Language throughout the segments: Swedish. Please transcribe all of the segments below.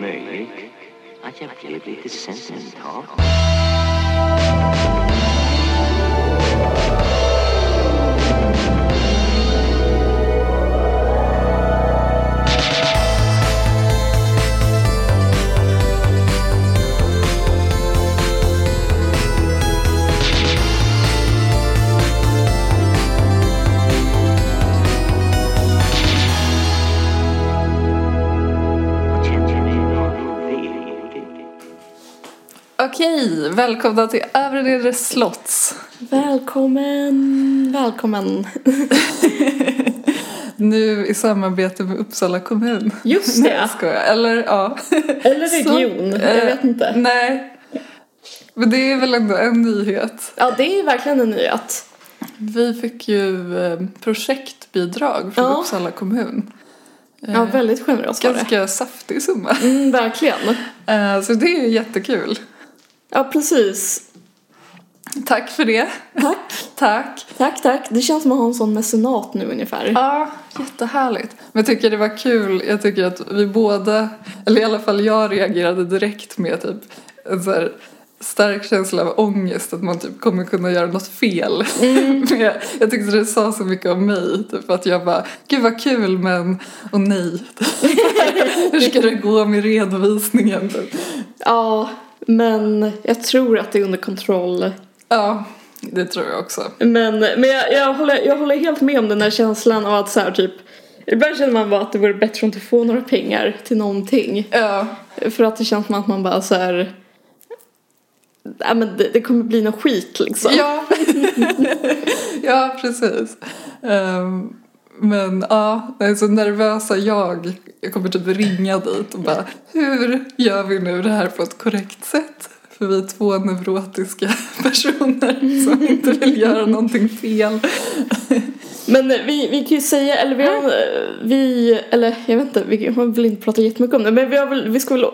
möjligt att jag blev lite välkomna till Övre Nedre Slotts. Välkommen, välkommen. Nu i samarbete med Uppsala kommun. Just Nej, det. jag skojar. Eller ja. Eller Så, region, jag eh, vet inte. Nej. Men det är väl ändå en nyhet. Ja, det är verkligen en nyhet. Vi fick ju eh, projektbidrag från Ja. Uppsala kommun. Ja, väldigt generöst var det. Ganska saftig summa. Mm, verkligen. Eh, Så det är jättekul. Ja, precis. Tack för det. Tack, Tack. tack, tack. Det känns som att ha en sån mecenat nu ungefär. Ja, jättehärligt. Men jag tycker det var kul. Jag tycker att vi båda, eller i alla fall jag reagerade direkt med typ en så här stark känsla av ångest att man typ kommer kunna göra något fel. Men jag, jag tyckte det sa så mycket om mig. Typ att jag bara, gud vad kul men, och nej. Hur ska det gå med redovisningen? Typ. Ja, men jag tror att det är under kontroll. Ja, det tror jag också. Men, men jag, jag, håller, jag håller helt med om den där känslan av att så här typ Ibland känner man bara att det vore bättre att inte få några pengar till någonting. Ja, För att det känns som att man bara så här. Nej men det, det kommer bli något skit liksom. Ja, ja precis. Ehm, men ja, nej, så nervösa jag. Jag kommer typ ringa dit och bara hur gör vi nu det här på ett korrekt sätt? För vi är två neurotiska personer som inte vill göra någonting fel. Men vi, vi kan ju säga, eller vi har, vi, eller jag vet inte, vi har väl inte pratat jättemycket om det. Men vi, har väl, vi ska väl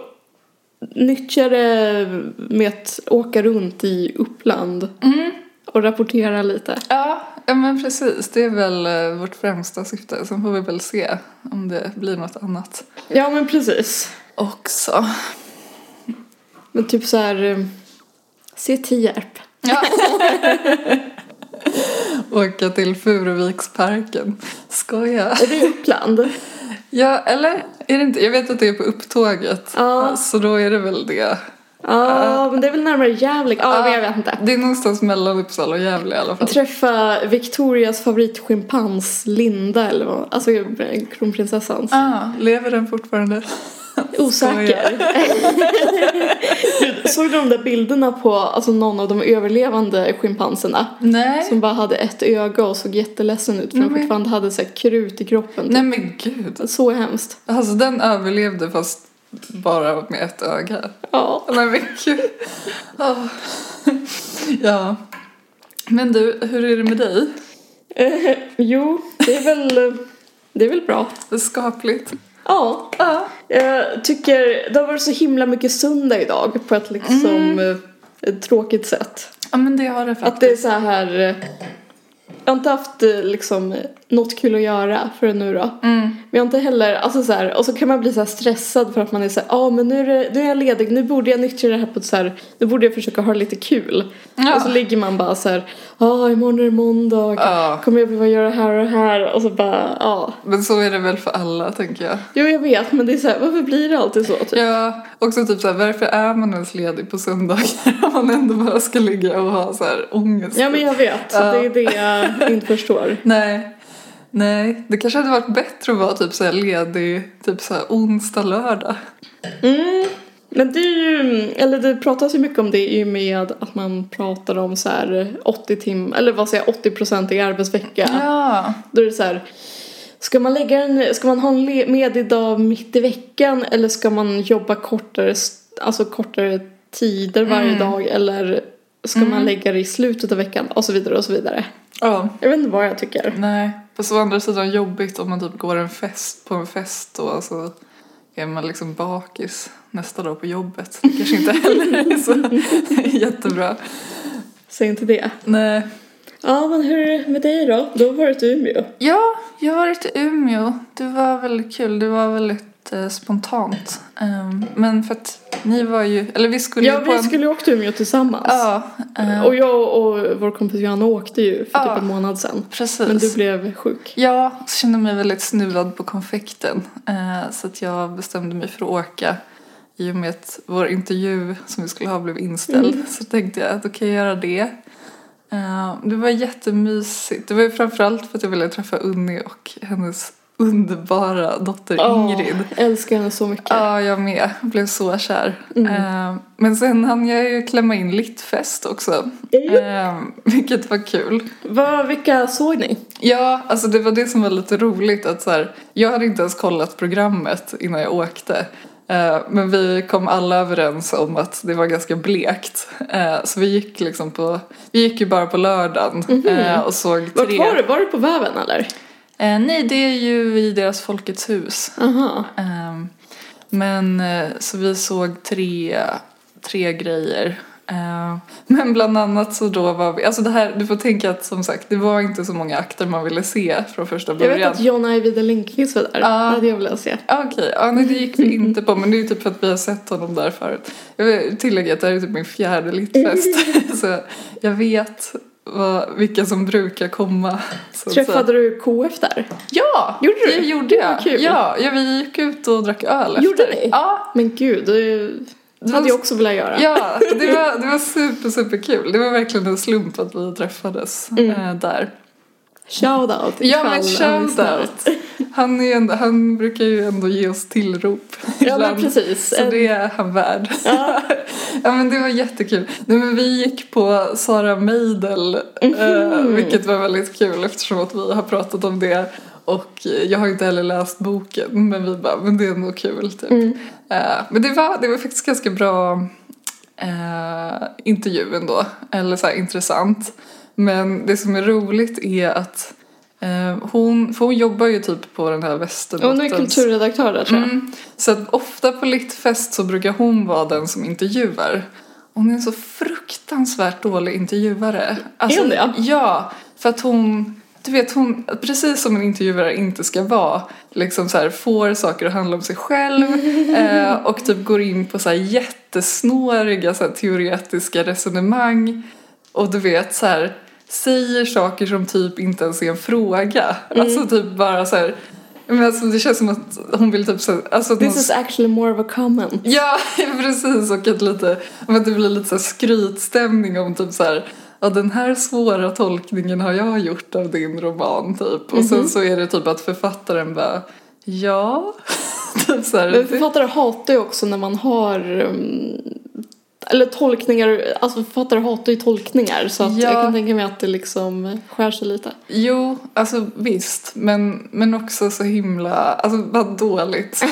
nyttja det med att åka runt i Uppland. Och rapportera lite. Ja, ja, men precis. Det är väl eh, vårt främsta syfte. Sen får vi väl se om det blir något annat Ja men precis. också. Men typ så här, eh, se Tierp. Ja. Åka till Furuviksparken. Skoja. Är det Uppland? Ja, eller är det inte? Jag vet att det är på upptåget. Ja. Så då är det väl det. Ja, men det är väl närmare Gävle. Ja, men jag vet inte. Det är någonstans mellan Uppsala och Gävle i alla fall. Träffa Victorias favoritschimpans Linda eller vad, alltså kronprinsessans. Ah, lever den fortfarande? Osäker. Såg du de där bilderna på alltså, någon av de överlevande schimpanserna? Nej. Som bara hade ett öga och såg jätteledsen ut för de fortfarande hade så här, krut i kroppen. Nej men gud. Så hemskt. Alltså den överlevde fast bara med ett öga. Ja. Nej men gud. Ah. Ja. Men du, hur är det med dig? Eh, jo, det är väl, det är väl bra. Det är skapligt. Ja. Ja. Jag tycker det har varit så himla mycket söndag idag på ett liksom eh, ett tråkigt sätt. Ja men det har det faktiskt. Att det är så här eh, jag har inte haft eh, liksom något kul att göra förrän nu då. Mm. Jag har inte heller, alltså så här, och så kan man bli så här stressad för att man är så här, ja ah, men nu är, det, nu är jag ledig, nu borde jag nyttja det här på ett så här, nu borde jag försöka ha lite kul. Ja. Och så ligger man bara så här, ja ah, imorgon är det måndag, Ja. kommer jag behöva göra det här och det här och så bara, ja. Men så är det väl för alla tänker jag. Jo jag vet men det är så här, varför blir det alltid så? Typ? Ja, också typ såhär, varför är man ens ledig på söndagar om man ändå bara ska ligga och ha så här ångest? Ja men jag vet, Ja. det är det jag inte förstår. Nej, nej, det kanske hade varit bättre att vara typ såhär ledig typ såhär onsdag, lördag. Mm. Men det är ju, eller det pratas ju mycket om det i och med att man pratar om så här 80 tim, eller vad säger jag, 80 procent i arbetsvecka. Ja, Då är det så här, ska man lägga en, ska man ha en le- ledig dag mitt i veckan eller ska man jobba kortare, alltså kortare tider varje dag eller ska man lägga det i slutet av veckan och så vidare och så vidare. ja, Jag vet inte vad jag tycker. nej. Fast å andra sidan jobbigt om man typ går en fest på en fest och så är man liksom bakis nästa dag på jobbet. Det kanske inte heller är så jättebra. Säg inte det. Nej. Ja, men hur är det med dig då? Du har varit i Umeå. Ja, jag har varit i Umeå. Det var väldigt kul. Det var väldigt jättespontant. Um, men för att ni var ju, eller vi skulle Ja, ju på vi en... skulle ju åka till Umeå tillsammans. Ja, eh, Och jag och vår kompis Johanna åkte ju för Ja. typ en månad sedan. precis. Men du blev sjuk. Ja, så kände mig väldigt snuvad på konfekten. Eh, så att jag bestämde mig för att åka i och med att vår intervju som vi skulle ha blev inställd. Mm. Så tänkte jag att då kan jag göra det. Det var jättemysigt. Det var ju framförallt för att jag ville träffa Unni och hennes underbara dotter Ingrid. Ja, älskar henne så mycket. Ja, jag med. Blev så kär. Mm. Eh, men sen hann jag ju klämma in Littfest också. Eh, vilket var kul. Vad, vilka såg ni? Ja, alltså det var det som var lite roligt att så här, jag hade inte ens kollat programmet innan jag åkte. Eh, Men vi kom alla överens om att det var ganska blekt. Så vi gick liksom på, vi gick ju bara på lördagen eh, och såg Mhm. Vart tre. var du? Var du på väven eller? Eh, nej, det är ju i deras Folkets hus. Aha. Ehm, Men eh, så vi såg tre, tre grejer. Ehm, Men bland annat så då var vi, alltså det här, du får tänka att som sagt det var inte så många akter man ville se från första Jag början. vet att John Ajvide Lindqvist var där. Ja. Det hade jag velat se. Ah, Okej, ja, nej, det gick vi inte på men det är ju typ för att vi har sett honom där förut. Jag vill tillägga att det här är typ min fjärde littfest så jag vet vad, vilka som brukar komma. Träffade du KF där? Ja, Gjorde du? det gjorde Det jag. kul. Ja, ja, vi gick ut och drack öl Gjorde efter. ni? Ja, Men gud, det hade var- jag också velat göra. Ja, det var, det var super, super kul. Det var verkligen en slump att vi träffades eh, där. Shoutout Ja, men han shout lyssnar. out. Han, är ändå, han brukar ju ändå ge oss tillrop Ja men precis. Så det är han värd. Ja. Ja men det var jättekul. Nej, men vi gick på Sara Meidel, eh, vilket var väldigt kul eftersom att vi har pratat om det. Och jag har inte heller läst boken men vi bara, men det är nog kul typ. Eh, men det var, det var faktiskt ganska bra eh, intervju ändå, eller så här intressant. Men det som är roligt är att eh, hon, för hon jobbar ju typ på den här Hon är Västerbottens... kulturredaktör där tror jag. Mm. Så att ofta på Littfest så brukar hon vara den som intervjuar. Hon är en så fruktansvärt dålig intervjuare. Alltså, Är hon det? Ja, för att hon, du vet hon, precis som en intervjuare inte ska vara, liksom så här får saker att handla om sig själv eh, och typ går in på så här jättesnåriga så här, teoretiska resonemang och du vet så här säger saker som typ inte ens är en fråga. Mm. Alltså typ bara så här men alltså det känns som att hon vill typ så alltså This någon- is actually more of a comment. Ja, precis och att lite, att det blir lite så skrytstämning om typ så här Ja, den här svåra tolkningen har jag gjort av din roman typ. Och Mhm. sen så är det typ att författaren bara Ja. typ så här, Men författare hatar ju också när man har um, eller tolkningar, alltså författare hatar ju tolkningar så att Ja. jag kan tänka mig att det liksom skär sig lite. Jo, alltså visst. Men, men också så himla, alltså vad dåligt.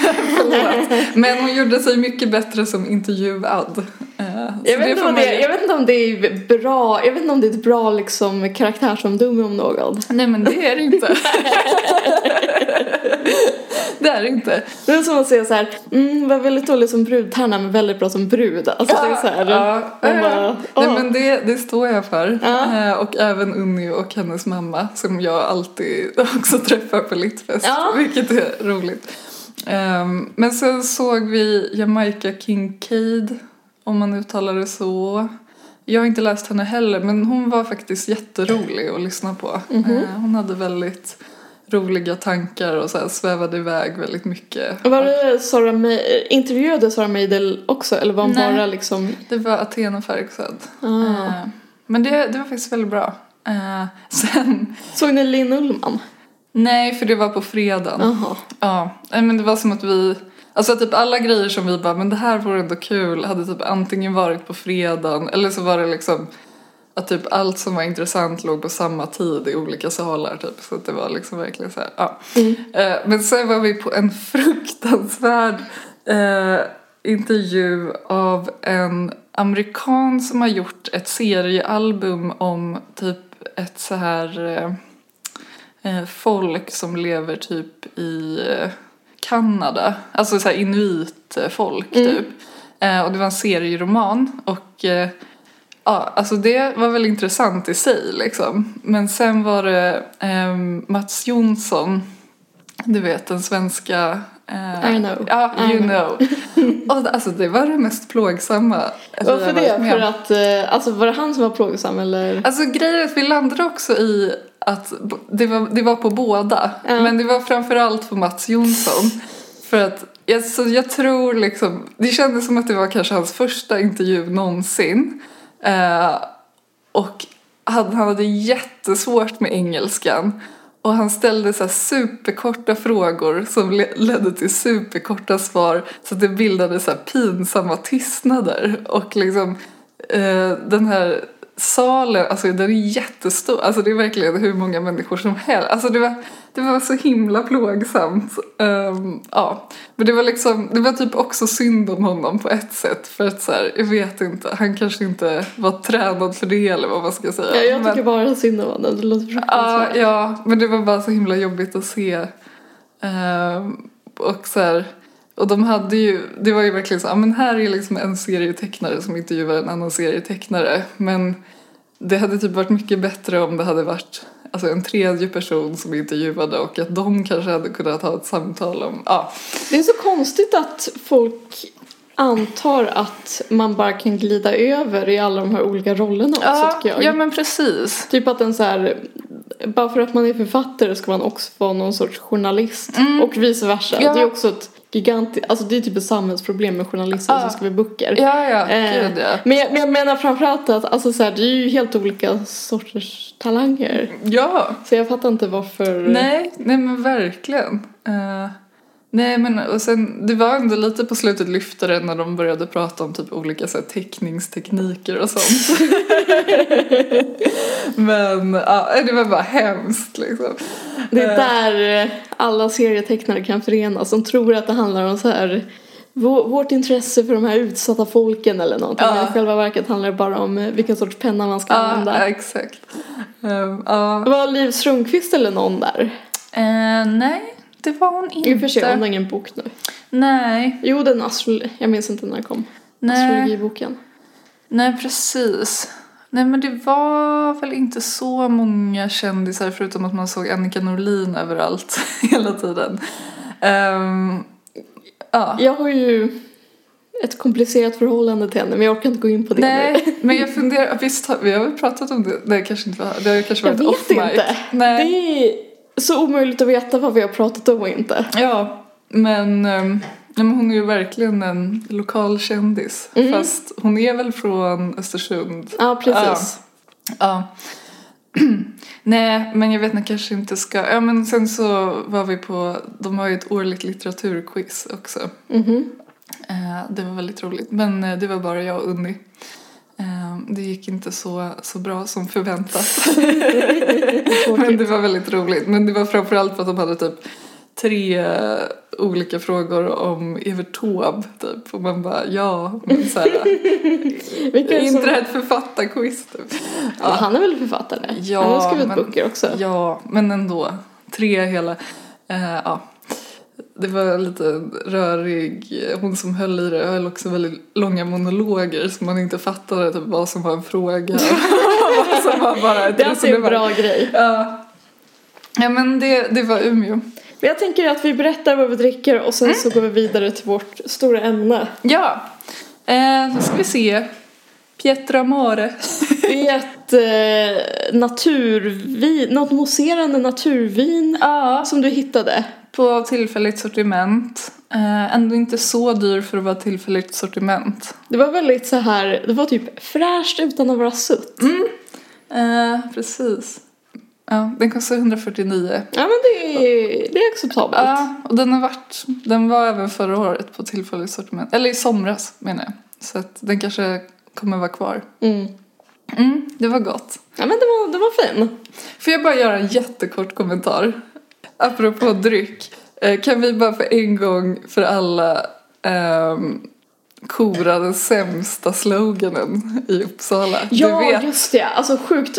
Men hon gjorde sig mycket bättre som intervjuad. Eh, Jag vet, inte får om man det, ju- jag vet inte om det är bra, jag vet inte om det är ett bra liksom karaktärsomdöme om någon. Nej men det är det inte. det är det inte. Det är som att säga så här, mm, var väldigt dålig som brudtärna men väldigt bra som brud. Alltså det är så här, ja, ja. bara, Nej åh. men det, det står jag för. Ja. Eh, Och även Unni och hennes mamma som jag alltid också träffar på Littfest. Ja. Vilket är roligt. Ehm, Men sen såg vi Jamaica Kincaid, om man uttalar det så. Jag har inte läst henne heller men hon var faktiskt jätterolig att lyssna på. Mhm. Eh, Hon hade väldigt roliga tankar och så här svävade iväg väldigt mycket. Var det Sara May, intervjuade Sara Meidel också eller var hon Nej. bara liksom, Det var Athena Farrokhzad. ah. Eh, Men det, det var faktiskt väldigt bra. Eh, sen, Såg ni Linn Ullman? nej för det var på fredagen. Jaha. Ja, men det var som att vi, alltså typ alla grejer som vi bara, men det här vore ändå kul, hade typ antingen varit på fredagen eller så var det liksom att typ allt som var intressant låg på samma tid i olika salar typ. Så att det var liksom verkligen så här, ja. Eh, Men sen var vi på en fruktansvärd eh, intervju av en amerikan som har gjort ett seriealbum om typ ett så här eh, eh, folk som lever typ i eh, Kanada. Alltså så här inuitfolk typ. Eh, och det var en serieroman och ja, alltså det var väl intressant i sig liksom. Men sen var det eh, Mats Jonsson, du vet den svenska Eh, I know. Ja, I you know. know. Och alltså det var det mest plågsamma jag Varför det? med För att, eh, alltså var det han som var plågsam eller? Alltså grejen är att vi landade också i att det var, det var på båda. Ja. Men det var framförallt på Mats Jonsson. För att jag, så jag tror liksom, det kändes som att det var kanske hans första intervju någonsin. Eh, och han, han hade jättesvårt med engelskan. Och han ställde så här superkorta frågor som ledde till superkorta svar. Så att det bildade så här pinsamma tystnader. Och liksom eh, den här salen, alltså den är jättestor. Alltså det är verkligen hur många människor som helst. Alltså det var, det var så himla plågsamt. Ehm, ja. Men det var liksom, det var typ också synd om honom på ett sätt. För att så här, jag vet inte, han kanske inte var tränad för det eller vad man ska säga. Ja, jag Men- tycker bara synd om honom. Det låter fruktansvärt. ja, men det var bara så himla jobbigt att se. Ehm, och så här, och de hade ju, det var ju verkligen så, ja men här är liksom en serietecknare som intervjuar en annan serietecknare. Men det hade typ varit mycket bättre om det hade varit alltså en tredje person som intervjuade och att de kanske hade kunnat ha ett samtal om, ja. Det är så konstigt att folk antar att man bara kan glida över i alla de här olika rollerna också Ja, tycker jag. ja men precis. Typ att en så här, bara för att man är författare ska man också vara någon sorts journalist. Och vice versa. Mm. Ja. Det är också ett gigantiskt, alltså det är typ ett samhällsproblem med journalister Ja. som skriver böcker. Ja, ja, Eh, gud ja. men, jag, men jag menar framförallt att alltså så här, det är ju helt olika sorters talanger. Ja. Så jag fattar inte varför. Nej, nej men verkligen. Eh, nej men och sen, det var ändå lite på slutet lyftare när de började prata om typ olika så här, teckningstekniker och sånt. men ja, det var bara hemskt liksom. Det är Eh. där eh, alla serietecknare kan förenas. De tror att det handlar om så här vå- vårt intresse för de här utsatta folken eller någonting. Ja. Men i själva verket handlar det bara om eh, vilken sorts penna man ska Ja, använda. exakt. Um, ja. Var Liv Strömquist eller någon där? Eh, nej, det var hon inte. I och för sig, hon har ingen bok nu. Nej, Jo, den astro... Jag minns inte när den kom. nej, Astrologiboken. nej precis. Nej men det var väl inte så många kändisar förutom att man såg Annika Norlin överallt hela tiden. Ehm, ja. Jag har ju ett komplicerat förhållande till henne men jag orkar inte gå in på det nu. Nej, men jag funderar, visst har vi har väl pratat om det? Nej, kanske inte det har kanske Jag varit vet off inte. Nej. Det är så omöjligt att veta vad vi har pratat om och inte. Ja, men, nej, men hon är ju verkligen en lokal kändis. Mm. Fast hon är väl från Östersund. Ja, precis. Ja. Nej, men jag vet inte, kanske inte ska. Ja, men sen så var vi på, de har ju ett årligt litteraturquiz också. Mhm. Eh, det var väldigt roligt. Men eh, det var bara jag och Unni. Det gick inte så, så bra som förväntat. men det var väldigt roligt. Men det var framförallt för att de hade typ tre olika frågor om Evert Taube typ. Och man bara ja, men så här, är inte det här ett författarquiz typ? ja, han är väl författare? Ja, han har skrivit men- böcker också. Ja, men ändå. Tre hela. Eh, ja. Det var lite rörig. Hon som höll i det höll också väldigt långa monologer så man inte fattade typ vad som var en fråga. vad som var bara ett Det är en bra grej. Ja. Ja men det, det var Umeå. Men jag tänker att vi berättar vad vi dricker och sen Mm. så går vi vidare till vårt stora ämne. Ja. Eh, då ska vi se. Pietro Amore. Det är ett eh, naturvin, något mousserande naturvin Ja. som du hittade. På tillfälligt sortiment. Eh, ändå inte så dyr för att vara tillfälligt sortiment. Det var väldigt så här, det var typ fräscht utan att vara sutt. Eh, precis. Ja, den kostar 149. Ja men det är, det är acceptabelt. Ja, och den har varit, den var även förra året på tillfälligt sortiment. Eller i somras menar jag. Så att den kanske kommer vara kvar. Mm. Mm, det var gott. Ja men det var, det var fin. Får jag bara göra en jättekort kommentar? Apropå dryck. Eh, kan vi bara för en gång för alla ehm, kora den sämsta sloganen i Uppsala? Ja just det, alltså sjukt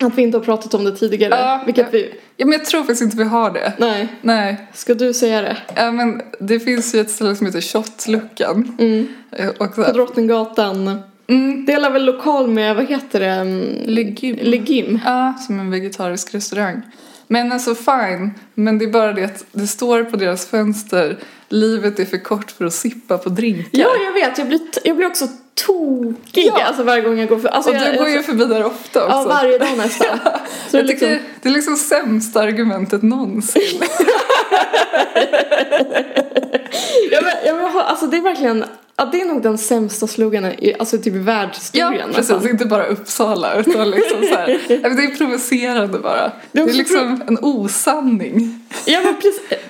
att vi inte har pratat om det tidigare. Ja, vilket vi, Ja, men jag tror faktiskt inte vi har det. nej. Nej. Ska du säga det? Ja, men det finns ju ett ställe som heter Shotluckan. Mm. Eh, Och så På Drottninggatan. mm, Delar väl lokal med, vad heter det? Mm, Legim. Legim. Ja, som en vegetarisk restaurang. Men alltså fine, men det är bara det att det står på deras fönster livet är för kort för att sippa på drinkar. Ja, jag vet. Jag blir, jag blir också tokig Ja. alltså, varje gång jag går för... Alltså, och jag, du går ju jag, förbi där ofta också. Ja, varje dag nästan. Så det är jag liksom, det är liksom sämsta argumentet någonsin. ja, men, ja, men, jag alltså, det är verkligen... Ja, det är nog den sämsta sloganen i, alltså, typ i ja, världshistorien. precis. nästan. Inte bara Uppsala utan liksom så här. Ja, men Det är provocerande bara. Det är, liksom en osanning. Ja, men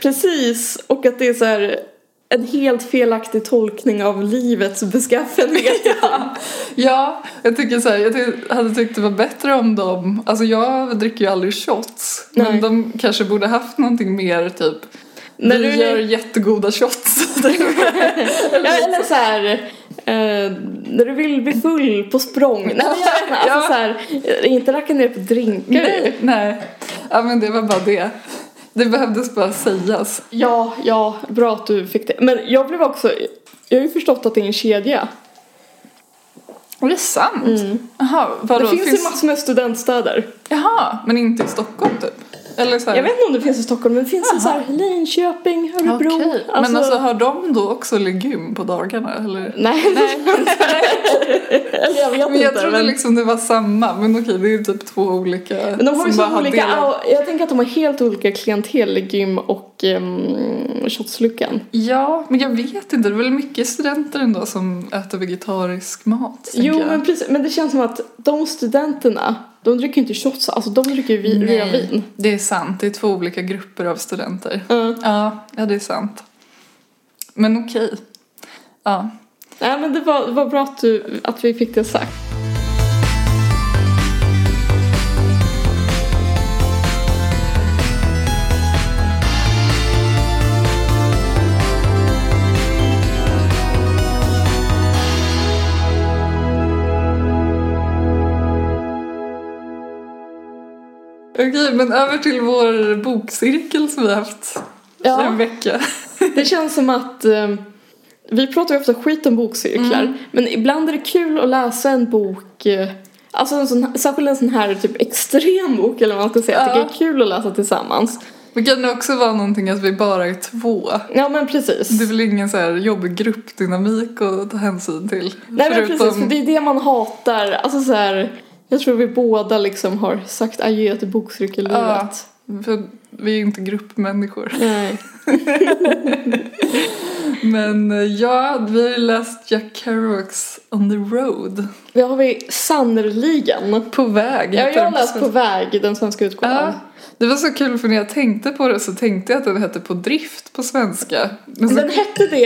precis. Och att det är så här en helt felaktig tolkning av livets beskaffenhet. Ja, jag tycker så här, jag hade tyckt det var bättre om de, alltså jag dricker ju aldrig shots, men Nej. de kanske borde haft någonting mer typ När vi du- gör jättegoda shots. Ja, eller så här, eh, när du vill bli full på språng. Nej, men alltså Ja. så här, inte racka ner på drinkar nej, nej. Ja men det var bara det. Det behövdes bara sägas. Ja, ja, bra att du fick det. Men jag blev också, jag har ju förstått att det är en kedja. Är det sant? Jaha, vadå? Mm. det finns, ju massor med studentstäder. Jaha, men inte i Stockholm typ? Eller så här... Jag vet inte om det finns i Stockholm, men det finns i så här Linköping, Örebro. Okej, men alltså har de då också legum på dagarna eller? Nej, eller jag vet Men jag inte. trodde men- liksom det var samma, men okej det är ju typ två olika Men de har ju så olika, jag tänker att de har helt olika klientel i gym och um, shotsluckan. Ja, men jag vet inte, det är väl mycket studenter ändå som äter vegetarisk mat Jo jag. men precis, men det känns som att de studenterna, de dricker inte shots, alltså de dricker vi- via Nej, vin. det är sant, det är två olika grupper av studenter. Ja. Ja, ja det är sant. Men okej. Ja. Nej men det var, det var bra att, du, att vi fick det sagt. Okej, men över till vår bokcirkel som vi har haft Ja. en vecka. Det känns som att eh, vi pratar ju ofta skit om bokcirklar, Mm. men ibland är det kul att läsa en bok eh, Alltså en sån, särskilt en sån här typ extrem bok eller vad man ska säga. Jag tycker Ja. det är kul att läsa tillsammans. Det kan det också vara någonting att vi bara är två. Ja men precis. Det är väl ingen så här jobbig gruppdynamik att ta hänsyn till. Nej men precis, för det är det man hatar. Alltså så här, jag tror vi båda liksom har sagt adjö till bokcirkellivet. Ja. För vi är inte gruppmänniskor. Nej. Men eh, ja, vi har ju läst Jack Kerouacs On the Road. Det har vi sannerligen. På väg. Ja, jag har läst på väg, den svenska utgåvan. Ja, det var så kul för när jag tänkte på det så tänkte jag att den hette På drift på svenska. Men så, Den hette det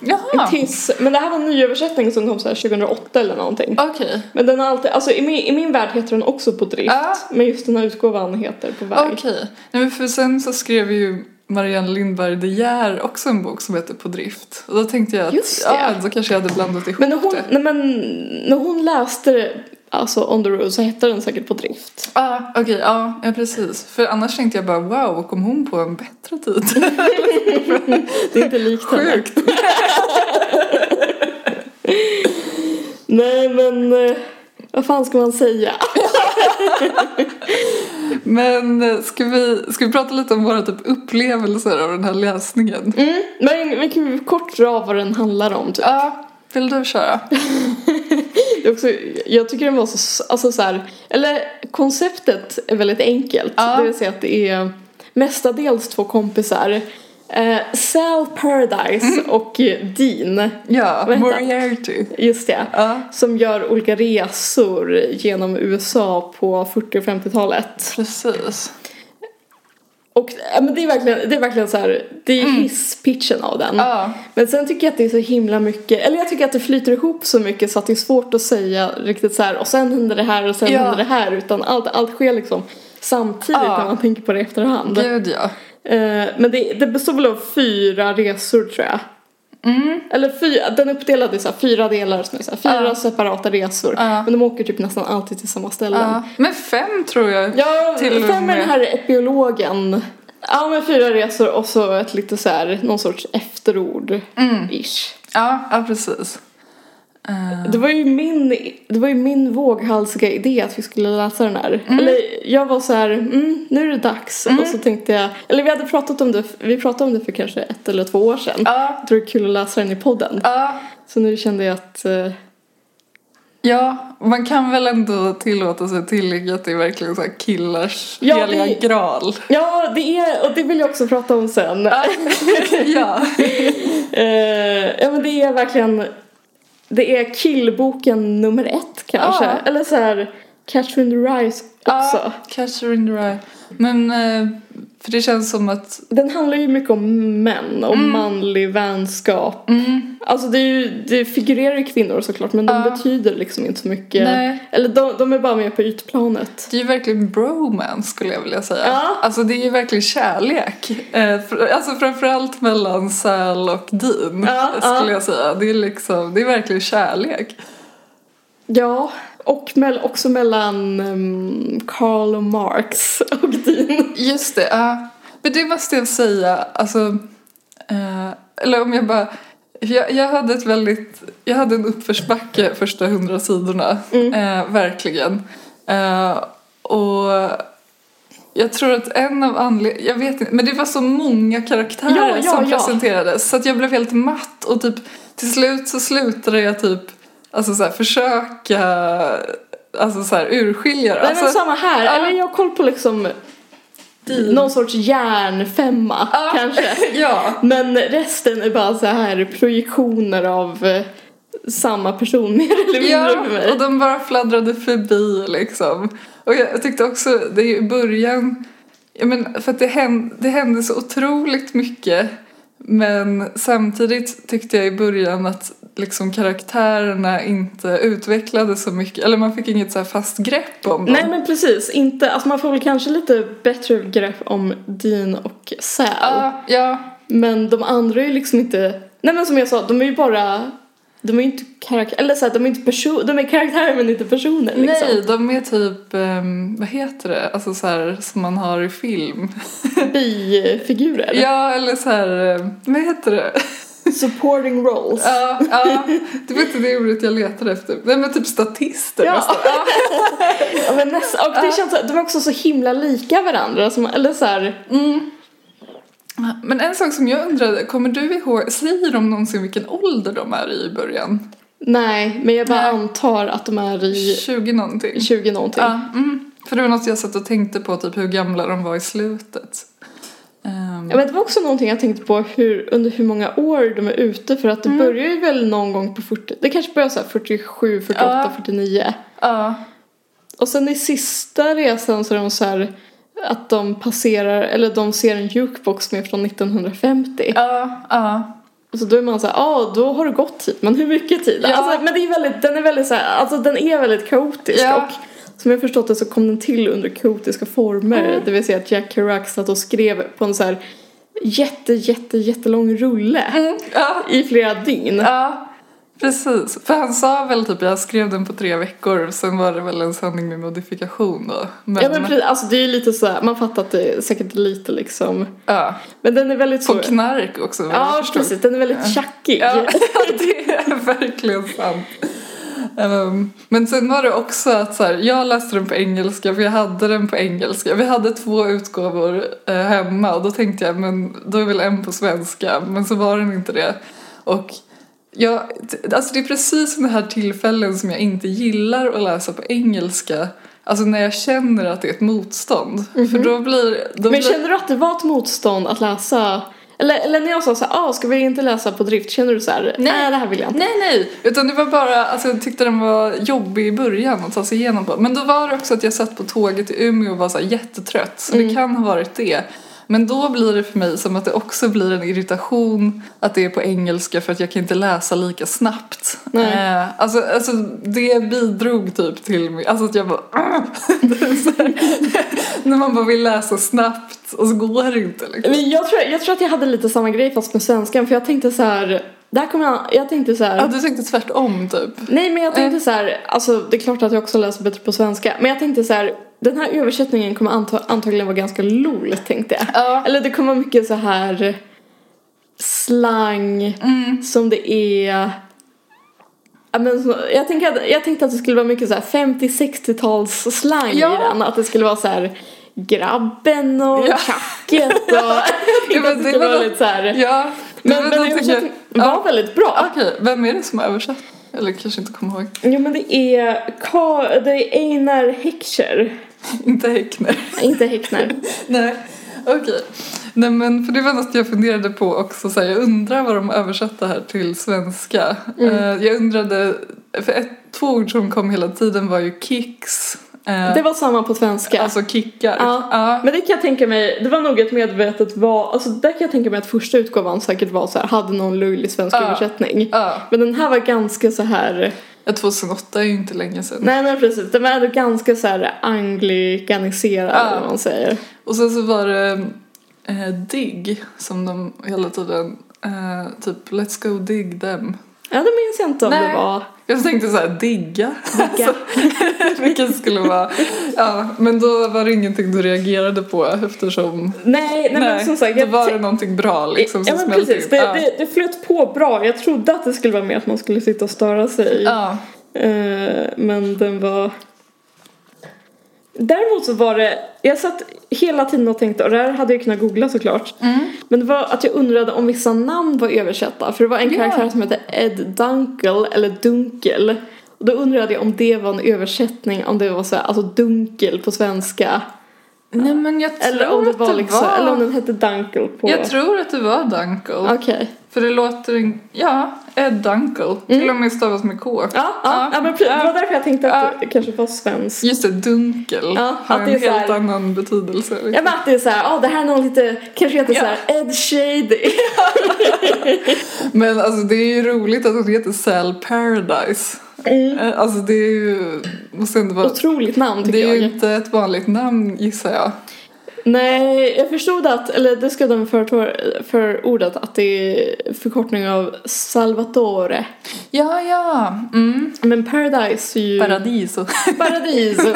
Jaha. tills, men det här var en nyöversättning som kom så här 2008 eller någonting. Okej. Men den har alltid, alltså i min, i min värld heter den också På drift. Ja. Men just den här utgåvan heter På väg. Okej. Nej, men för sen så skrev ju Marianne Lindberg De Geer också en bok som heter På drift. Och då tänkte jag att Just det. ja, då kanske jag hade blandat ihop Men när hon, det. nej, men, när hon läste alltså On the road så hette den säkert På drift. Ah, Okej, ja, ja precis. För annars tänkte jag bara wow, kom hon på en bättre tid? Det är inte likt henne. Sjukt. Nej men, eh, vad fan ska man säga? Men ska vi, ska vi prata lite om våra typ upplevelser av den här läsningen? Mm, men vi kan kort dra vad den handlar om typ. Ja, vill du köra? Också, jag tycker den var så, alltså så här, eller konceptet är väldigt enkelt. Ja. Det vill säga att det är mestadels två kompisar. Eh, Sal Paradise och eh, Dean, Ja? Moriarty. just det. Ja, Som gör olika resor genom USA på 40 och 50-talet. precis. Och ja, men det är verkligen, det är verkligen så här, det är hisspitchen av den. Mm. Ja, Men sen tycker jag att det är så himla mycket, eller jag tycker att det flyter ihop så mycket så att det är svårt att säga riktigt så här och sen händer det här och sen Ja. händer det här utan allt, allt sker liksom samtidigt när man tänker på det i efterhand. gud ja. Eh, men det, det består väl av fyra resor tror jag. Mm. Eller fyra, den är uppdelad i så fyra delar som är så fyra Ja. separata resor. Ja. Men de åker typ nästan alltid till samma ställen. ja. Men fem tror jag. Ja, Till fem är med. den här epilogen. Ja, men fyra resor och så ett lite så här, någon sorts efterord. Mm. Ja, ja precis. Eh, Det var ju min, det var ju min våghalsiga idé att vi skulle läsa den här. Mm. Eller jag var så här, mm, nu är det dags. Och så tänkte jag, eller vi hade pratat om det, vi pratade om det för kanske ett eller två år sedan. Ja. Jag tror det är kul att läsa den i podden. ja, Så nu kände jag att, eh, ja, man kan väl ändå tillåta sig tillägga att det är verkligen så här killars Ja, heliga det- graal. ja det är, och det vill jag också prata om sen. ja. Eh, ja men det är verkligen, det är killboken nummer ett kanske. Ja. Eller så här, Catherine the Rise också. Ja, Catcher in the Rye. Men, eh, för det känns som att Den handlar ju mycket om män och manlig vänskap. mm, Alltså det, är ju, det figurerar ju kvinnor såklart men de Ja. betyder liksom inte så mycket. Nej. Eller de, de är bara med på ytplanet. det är ju verkligen bromance skulle jag vilja säga. Ja. Alltså det är ju verkligen kärlek. Eh, för, alltså framförallt mellan Sal och Dean Ja, skulle ja. jag säga. Det är liksom, det är verkligen kärlek. Ja, och mell, också mellan um, Karl och Marx och Dean. Just det, ja. Men det måste jag säga, alltså, eh, eller om jag bara, jag, jag hade ett väldigt, jag hade en uppförsbacke första hundra sidorna, eh, verkligen. Eh, och jag tror att en av anledningarna, jag vet inte, men det var så många karaktärer Ja, ja, som ja. presenterades så att jag blev helt matt och typ till slut så slutade jag typ, alltså så här, försöka, alltså så här urskilja. Nej alltså, men samma här. Eller jag har koll på liksom någon sorts järnfemma Ja. kanske. ja. Men resten är bara så här projektioner av eh, samma person mer eller mindre Ja, för mig. och de bara fladdrade förbi liksom. Och jag, jag tyckte också, det i början, ja men för att det hände, det hände så otroligt mycket. Men samtidigt tyckte jag i början att liksom karaktärerna inte utvecklades så mycket. Eller man fick inget så här fast grepp om dem. Nej men precis, inte, alltså man får väl kanske lite bättre grepp om Dean och Sal. Ja, ja, Men de andra är ju liksom inte, nej men som jag sa, de är ju bara, de är ju inte karaktärer, eller så här, de är inte person, de är karaktärer men inte personer liksom. nej, de är typ, ehm, vad heter det, alltså så här som man har i film. Bifigurer. Ja, eller så här, eh, vad heter det? Supporting roles. Ja, ja, det var inte det ordet jag letade efter. Nej men typ statister Ja. nästan. Ja. Ja, men nästa, och det känns så, de är också så himla lika varandra, som, eller så här, Men en sak som jag undrade, kommer du ihåg, säger de någonsin vilken ålder de är i i början? nej, men jag bara Nej. antar att de är i 20 någonting? 20 någonting. Ja, mm. För det var något jag satt och tänkte på, typ hur gamla de var i slutet. Ehm, Ja, men det var också någonting jag tänkte på hur, under hur många år de är ute för att det börjar ju väl någon gång på 40, det kanske börjar så här 47, 48, Ja. 49. Ja, Och sen i sista resan så är de så här att de passerar, eller de ser en jukebox med från 1950. ja, ja. Och så då är man så ja då har det gått tid, men hur mycket tid? Ja. Alltså, men det är väldigt, den är väldigt så här, alltså den är väldigt kaotisk Ja. och som jag förstått det så kom den till under kaotiska former. Mm. Det vill säga att Jack Kerouac satt och skrev på en så här jätte, jätte, jättelång rulle Mm, ja. i flera dygn. Ja, precis. För han sa väl typ jag skrev den på tre veckor, sen var det väl en sanning med modifikation då. Men, Ja men precis, alltså det är ju lite så här, man fattar att det är säkert lite liksom, ja. men den är väldigt På så. knark också Ja förstår. precis, den är väldigt tjackig. Ja, det är verkligen sant. Ehm, men sen var det också att så här, jag läste den på engelska för jag hade den på engelska. Vi hade två utgåvor eh, hemma och då tänkte jag men då är väl en på svenska men så var den inte det. Och jag, alltså det är precis sådana här tillfällen som jag inte gillar att läsa på engelska. Alltså när jag känner att det är ett motstånd. För då blir... Då Men blir... kände du att det var ett motstånd att läsa eller, eller när jag sa så här, ah, ska vi inte läsa på drift? Känner du så här, nej det här vill jag inte. Nej, nej. Utan det var bara, alltså jag tyckte den var jobbig i början att ta sig igenom på. Men då var det också att jag satt på tåget i Umeå och var så här jättetrött. Så Mm. det kan ha varit det. Men då blir det för mig som att det också blir en irritation att det är på engelska för att jag kan inte läsa lika snabbt. Nej. Eh, alltså, alltså det bidrog typ till mig, alltså att jag bara "Ah!" När man bara vill läsa snabbt och så går det inte liksom. Jag tror, jag tror att jag hade lite samma grej fast med svenskan för jag tänkte så här, där kommer jag, jag tänkte så här. Ja, du tänkte tvärtom typ. Nej men jag tänkte så här, alltså det är klart att jag också läser bättre på svenska. Men jag tänkte så här, den här översättningen kommer anta, antagligen vara ganska lol tänkte jag. Ja. Eller det kommer mycket så här slang Mm. som det är Ja, men jag, tänker att, jag tänkte att det skulle vara mycket så här 50-60-tals slang Ja. i den. Att det skulle vara så här grabben och Ja. tjacket och... tänkte men det det var lite så här... Ja, Men, men någonting översättningen var väldigt bra. Okej, vem är det som har översatt? Eller kanske inte kommer ihåg. Jo men det är, Ka- det är Einar Heckscher, Inte Häckner. inte Häckner. Nej, okej. Nej men för det var något jag funderade på också. Så här, jag undrar vad de översatte här till svenska. Mm. Eh, jag undrade, för ett, två ord som kom hela tiden var ju kicks. Eh, Det var samma på svenska. Alltså kickar. Ja. Ja. Men det kan jag tänka mig, det var nog ett medvetet val, alltså där kan jag tänka mig att första utgåvan säkert var så här, hade någon löjlig svensk Ja. översättning. Ja. Men den här var ganska så här, Ja, 2008 är ju inte länge sedan. nej men precis, den var ändå ganska så här angliganiserad Ja. eller vad man säger. Och sen så var det eh, digg som de hela tiden, eh, typ let's go dig them. Ja det minns jag inte om Nej. det var. Jag tänkte så här, digga. Digga. Vilket skulle vara, ja men då var det ingenting du reagerade på eftersom Nej, nej, men som sagt. då var det någonting bra liksom ja som men smälte precis, det, ja. det, det flöt på bra. Jag trodde att det skulle vara mer att man skulle sitta och störa sig. ja. Eh, men den var... Däremot så var det, jag satt hela tiden och tänkte, och det här hade jag kunnat googla såklart. Mm. Men det var att jag undrade om vissa namn var översatta. För det var en Ja. karaktär som hette Ed Dunkel, eller Dunkel. Och då undrade jag om det var en översättning, om det var så här, alltså dunkel på svenska. Nej men jag tror Eller om det att var det liksom, var... eller om den hette Dunkel på... Jag tror att det var Dunkel. Okej. För det låter, ja, Ed Dunkel. Till och med stavas med K. Ja, ja, Ja. ja, men precis. det var därför jag tänkte att det kanske var svenskt. Just det, dunkel Ja, har en helt här- annan betydelse. Liksom. Ja men att det är såhär, ja det här är någon lite, kanske heter Ja. såhär Ed Shady. Men alltså det är ju roligt att hon heter Sal Paradise. Mm. Eh, Alltså det är ju, måste ändå vara, Otroligt namn tycker det är ju jag. inte ett vanligt namn gissar jag. Nej, jag förstod att, eller det ska de för, för ordet att det är förkortning av Salvatore. Ja, ja. Mm. Men Paradise är ju... Paradiso. Paradiso.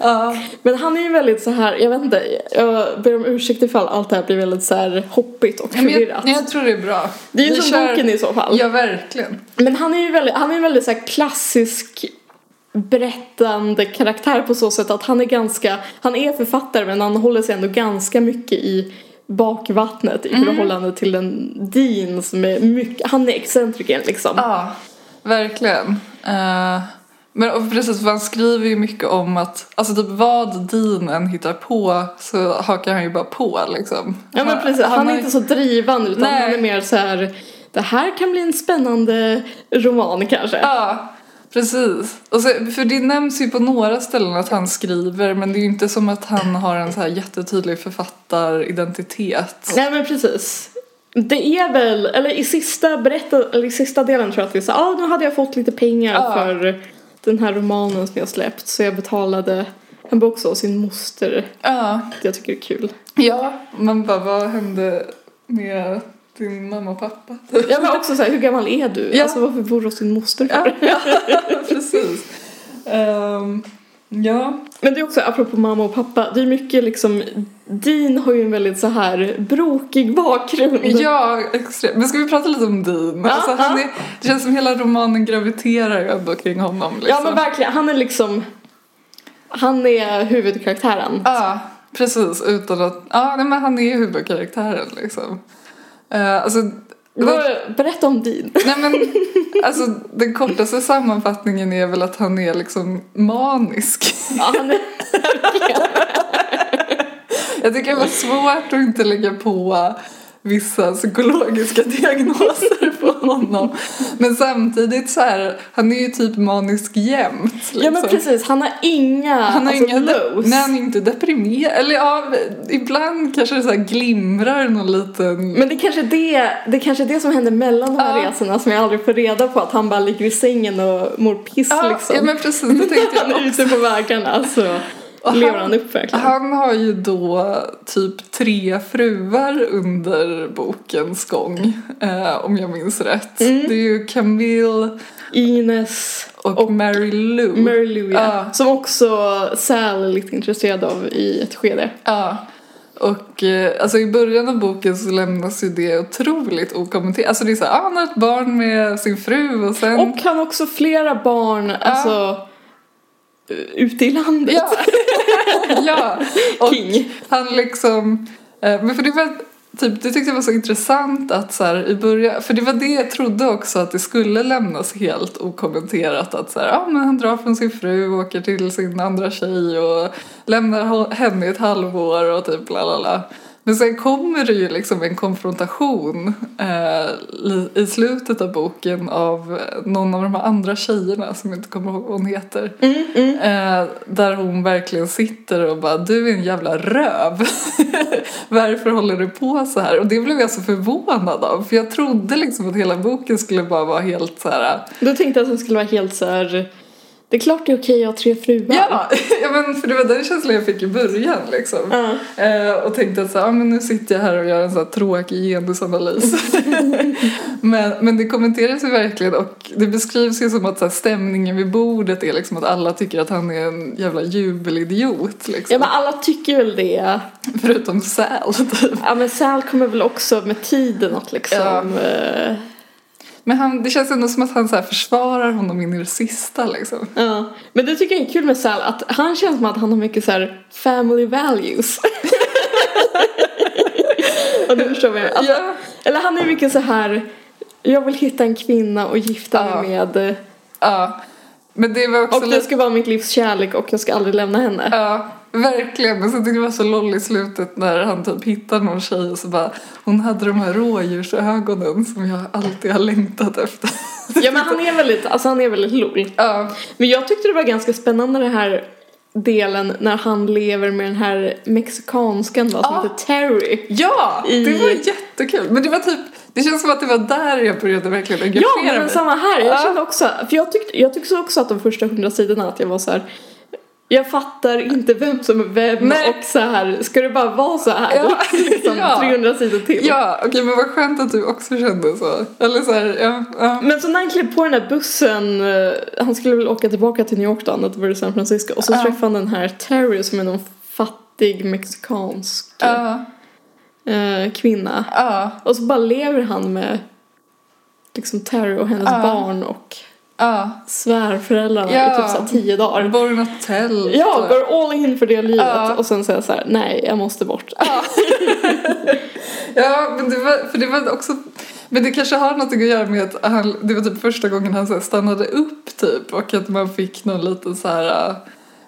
ja. Men han är ju väldigt så här, jag vet inte, jag ber om ursäkt ifall allt det här blir väldigt så här hoppigt och Men jag, förvirrat. jag tror det är bra. det är ju Vi som kör- boken i så fall. Ja, verkligen. Men han är ju väldigt, han är väldigt så klassisk berättande karaktär på så sätt att han är ganska, han är författare men han håller sig ändå ganska mycket i bakvattnet i förhållande till den Dean som är mycket, han är excentrikern liksom. Ja, verkligen. Eh, men och precis, för han skriver ju mycket om att, alltså typ vad Dean än hittar på så hakar han ju bara på liksom. Ja men precis, han, är har- inte så drivande utan Nej. han är mer så här det här kan bli en spännande roman kanske. Ja, precis. Och så, för det nämns ju på några ställen att han skriver men det är ju inte som att han har en så här jättetydlig författaridentitet. Nej men precis. Det är väl, eller i sista berätta, eller i sista delen tror jag att vi sa, ja ah, nu hade jag fått lite pengar Ja. för den här romanen som jag släppt så jag betalade en bok också av sin moster. Ja, Det jag tycker är kul. ja. Man bara, vad hände med din mamma och pappa? Ja men också så här, hur gammal är du? Ja. Alltså varför bor du hos din moster Ja, för? ja precis. Ehm, ja. Men det är också, apropå mamma och pappa, det är mycket liksom, Dean har ju en väldigt så här brokig bakgrund. Ja, extremt. Men ska vi prata lite om Dean? Ja, alltså, han är, det känns som hela romanen graviterar ju ändå kring honom. Liksom. Ja men verkligen, han är liksom, han är huvudkaraktären. Ja, precis. Utan att, ja men han är huvudkaraktären liksom. Uh, alltså, Vad- Berätta om Dean. nej men, alltså den kortaste sammanfattningen är väl att han är liksom manisk. Ja, han är, Jag tycker det var svårt att inte lägga på vissa psykologiska diagnoser honom. Men samtidigt så här, han är ju typ manisk jämt. Liksom. Ja men precis, han har inga, Han har alltså, inga lows. Nej, han är inte deprimerad. Eller ja, ibland kanske det så här glimrar någon liten... Men det är kanske det, det är kanske det som händer mellan de här Ja. resorna som jag aldrig får reda på. Att han bara ligger i sängen och mår piss ja, liksom. ja, men precis. Det tänkte han jag är också. ute på vägarna så Och lever han- han upp verkligen. Han har ju då typ tre fruar under bokens gång, eh, om jag minns rätt. Mm. Det är ju Camille Ines och, Och Mary Lou. Mary Lou ja. Ja. Som också Sal är lite intresserad av i ett skede. Ja. Och eh, alltså i början av boken så lämnas ju det otroligt okommenterat. Alltså det är så här, ah, han har ett barn med sin fru och sen... Och han har också flera barn, alltså ute i landet. Ja, ja. Och King. han liksom, eh, men för det var typ, det tyckte jag var så intressant att så här, i början, för det var det jag trodde också att det skulle lämnas helt okommenterat att så här, ja men han drar från sin fru och åker till sin andra tjej och lämnar henne i ett halvår och typ la la la. Men sen kommer det ju liksom en konfrontation eh, i slutet av boken av någon av de här andra tjejerna som jag inte kommer ihåg vad hon heter. Eh, där hon verkligen sitter och bara du är en jävla röv. Varför håller du på så här? Och det blev jag så förvånad av för jag trodde liksom att hela boken skulle bara vara helt så här. Du tänkte att den skulle vara helt så här. Det är klart det är okej att ha tre fruar. Ja, ja men för det var den känslan jag fick i början liksom. Ja. Eh, och tänkte att så, här, ah, men nu sitter jag här och gör en så här tråkig genusanalys. men, men det kommenteras ju verkligen och det beskrivs ju som att så här, stämningen vid bordet är liksom att alla tycker att han är en jävla jubelidiot liksom. Ja men alla tycker väl det. Förutom Sal typ. Ja men Sal kommer väl också med tiden att liksom. eh, Men han, det känns ändå som att han så försvarar honom in i det sista liksom. Ja. Men det tycker jag är kul med Sal att han känns som att han har mycket så här family values. Och du förstår vad jag. Alltså, Ja. Eller han är mycket så här. Jag vill hitta en kvinna och gifta mig Ja. med. Ja. Men det var också Och det ska vara mitt livs kärlek och jag ska aldrig lämna henne. Ja, verkligen. Men så tyckte det var så loll i slutet när han typ hittar någon tjej och så bara hon hade de här rådjursögonen som jag alltid har längtat efter. Ja men han är väldigt, alltså han är väldigt lol. Ja, Men jag tyckte det var ganska spännande det här delen när han lever med den här mexikanskan då, som Ja. heter Terry. ja I- det var jättekul. Men det var typ, det känns som att det var där jag började verkligen engagera Ja men mig. samma här, jag Ja. kände också, för jag tyckte, jag tyckte också att de första hundra sidorna att jag var så här. Jag fattar inte vem som är vem Nej. och så här, ska det bara vara så här? Ja. liksom, Ja. 300 sidor till. Ja, okej men vad skönt att du också kände så. Eller så här, ja, ja. Men så när han klev på den där bussen, eh, han skulle väl åka tillbaka till New York då, det var i San Francisco. Och så Ja. träffade han den här Terry som är någon fattig mexikansk Ja, eh, kvinna. Och så bara lever han med liksom Terry och hennes barn och ja. svärföräldrarna Ja. i typ så här tio dagar. Bor i något tält. Ja, går all in för det livet Ja. och sen säger så här, nej jag måste bort. Ja. ja, men det var, för det var också, men det kanske har något att göra med att han, det var typ första gången han så här stannade upp typ och att man fick någon liten så här äh,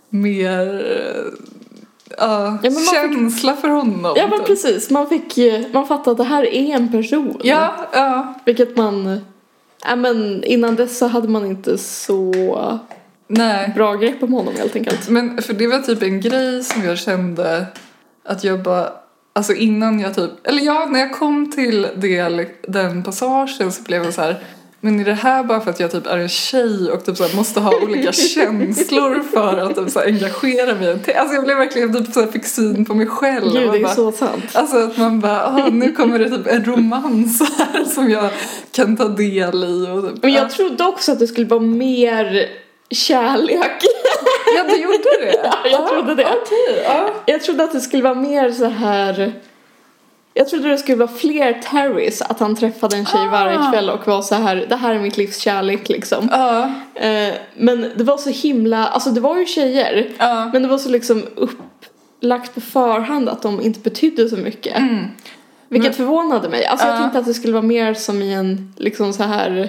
mer äh, Ja, man fick- känsla för honom. Ja men typ. precis, man fick, eh, man fattade att det här är en person. Ja, ja, Vilket man, ja men innan dess så hade man inte så nej. bra grepp om honom helt enkelt. Men för det var typ en grej som jag kände att jag bara Alltså innan jag typ, eller ja när jag kom till det, den passagen så blev jag så här men är det här bara för att jag typ är en tjej och typ så måste ha olika känslor för att typ så engagera mig? Alltså jag blev verkligen typ så fick syn på mig själv. Gud det är bara, så sant. Alltså att man bara, ah, nu kommer det typ en romans här som jag kan ta del i. Och typ, Men ja. jag trodde också att det skulle vara mer kärlek. ja, du gjorde det? Ja, jag trodde det. Okej, ja. Jag trodde att det skulle vara mer så här. Jag trodde det skulle vara fler Terrys, att han träffade en tjej varje Ah. kväll och var så här, det här är mitt livs kärlek liksom. Ja, Eh, men det var så himla, alltså det var ju tjejer, ja. men det var så liksom upplagt på förhand att de inte betydde så mycket. Mm. Vilket Men- förvånade mig. Alltså jag Ja. tänkte att det skulle vara mer som i en liksom så här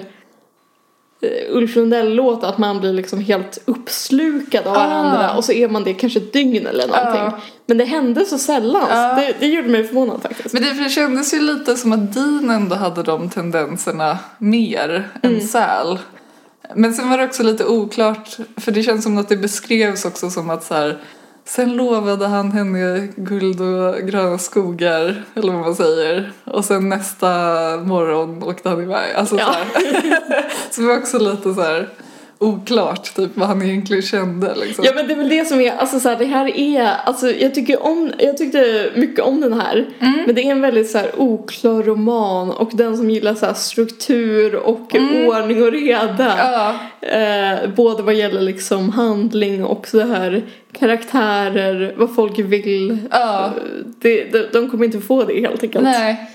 Ulf Lundell-låt att man blir liksom helt uppslukad av Ah. varandra och så är man det kanske ett dygn eller någonting. Ja. Men det hände så sällan. Så det, det gjorde mig förvånad faktiskt. Men det, det kändes ju lite som att Dean ändå hade de tendenserna mer än Sal. Men sen var det också lite oklart, för det känns som att det beskrevs också som att så här, sen lovade han henne guld och gröna skogar, eller vad man säger. Och sen nästa morgon åkte han iväg. Alltså Ja. så, så det var också lite så här, oklart typ vad han egentligen kände liksom. Ja men det är väl det som är, alltså så här, det här är, alltså jag tycker om, jag tyckte mycket om den här. Mm. Men det är en väldigt så här oklar roman och den som gillar så här struktur och ordning och reda. Mm. Ja, Eh, både vad gäller liksom handling och så här karaktärer, vad folk vill. Ja. Eh, Det, de, de kommer inte få det helt enkelt. nej.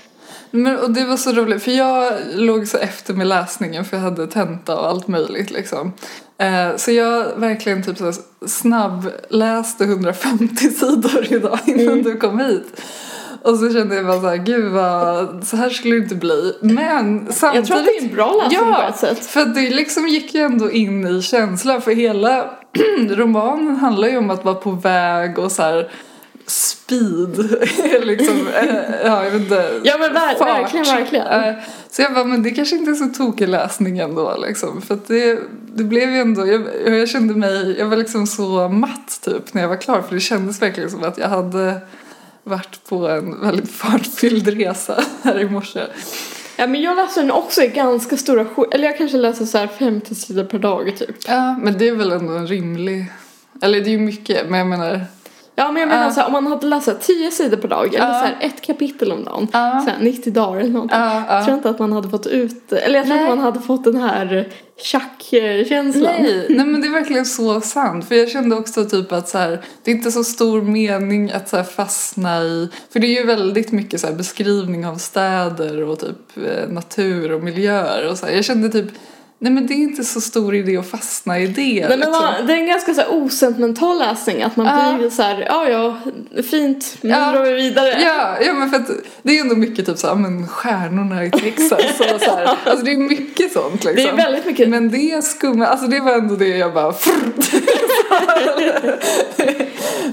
Men, och det var så roligt för jag låg så efter med läsningen för jag hade tenta och allt möjligt liksom. Eh, så jag verkligen typ så snabbläste 150 sidor idag innan Mm. du kom hit. Och så kände jag bara så här, gud vad, så här skulle det inte bli. Men samtidigt. Jag tror att det är en bra läsning på ett sätt. för det liksom gick ju ändå in i känslan för hela romanen handlar ju om att vara på väg och så här speed, liksom, eh, ja jag vet inte. Ja men ver- fart. verkligen, verkligen. Eh, Så jag bara, men det kanske inte är så tokig läsning ändå liksom. För att det, det blev ju ändå, jag, jag kände mig, jag var liksom så matt typ när jag var klar. För det kändes verkligen som att jag hade varit på en väldigt fartfylld resa här i morse. Ja men jag läser den också i ganska stora eller jag kanske läser så här 50 sidor per dag typ. Ja, men det är väl ändå en rimlig, eller det är ju mycket, men jag menar, Ja men jag menar Ja. så här, om man hade läst här 10 sidor per dag eller Ja. så här ett kapitel om dagen, Ja. så här 90 dagar eller någonting. Ja, ja. Jag tror inte att man hade fått ut, eller jag tror att man hade fått den här tjack-känslan. Nej, nej men det är verkligen så sant. För jag kände också typ att så här, det är inte så stor mening att så här fastna i, för det är ju väldigt mycket så här beskrivning av städer och typ eh, natur och miljöer och så här. Jag kände typ, nej men det är inte så stor idé att fastna i det. Nej, men liksom. man, det är en ganska så här osentimental läsning, att man Ja. blir så här, ja ja, fint, nu Ja. drar vi vidare. Ja, ja men för att det är ändå mycket typ såhär, men stjärnorna i Texas och så här. Alltså det är mycket sånt liksom. Det är väldigt mycket. Men det skumma, alltså det var ändå det jag bara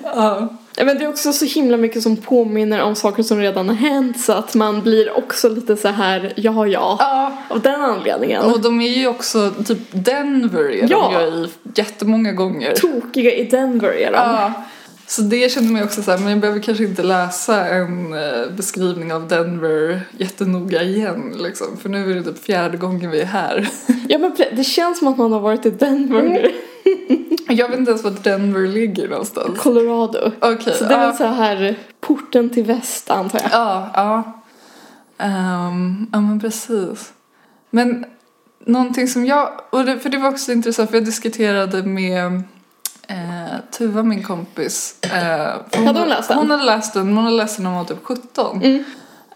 ja. Ja, Men det är också så himla mycket som påminner om saker som redan har hänt så att man blir också lite så här, ja ja, ja. av den anledningen. Och de är ju också, typ Denver är Ja. de ju i jättemånga gånger. Tokiga i Denver är de. Ja. Så det kände mig också så här, men jag behöver kanske inte läsa en eh, beskrivning av Denver jättenoga igen liksom. För nu är det typ fjärde gången vi är här. Ja men det känns som att man har varit i Denver Mm. Jag vet inte ens var Denver ligger någonstans. Colorado. Okej, Så det är ja. väl så här porten till väst antar jag. Ja, ja. Ehm, ja men precis. Men någonting som jag, och det, för det var också intressant för jag diskuterade med eh, Tuva, min kompis. Eh, för Hade hon läst den? Hon hade läst den, hon hade läst den när hon var typ 17. Mm.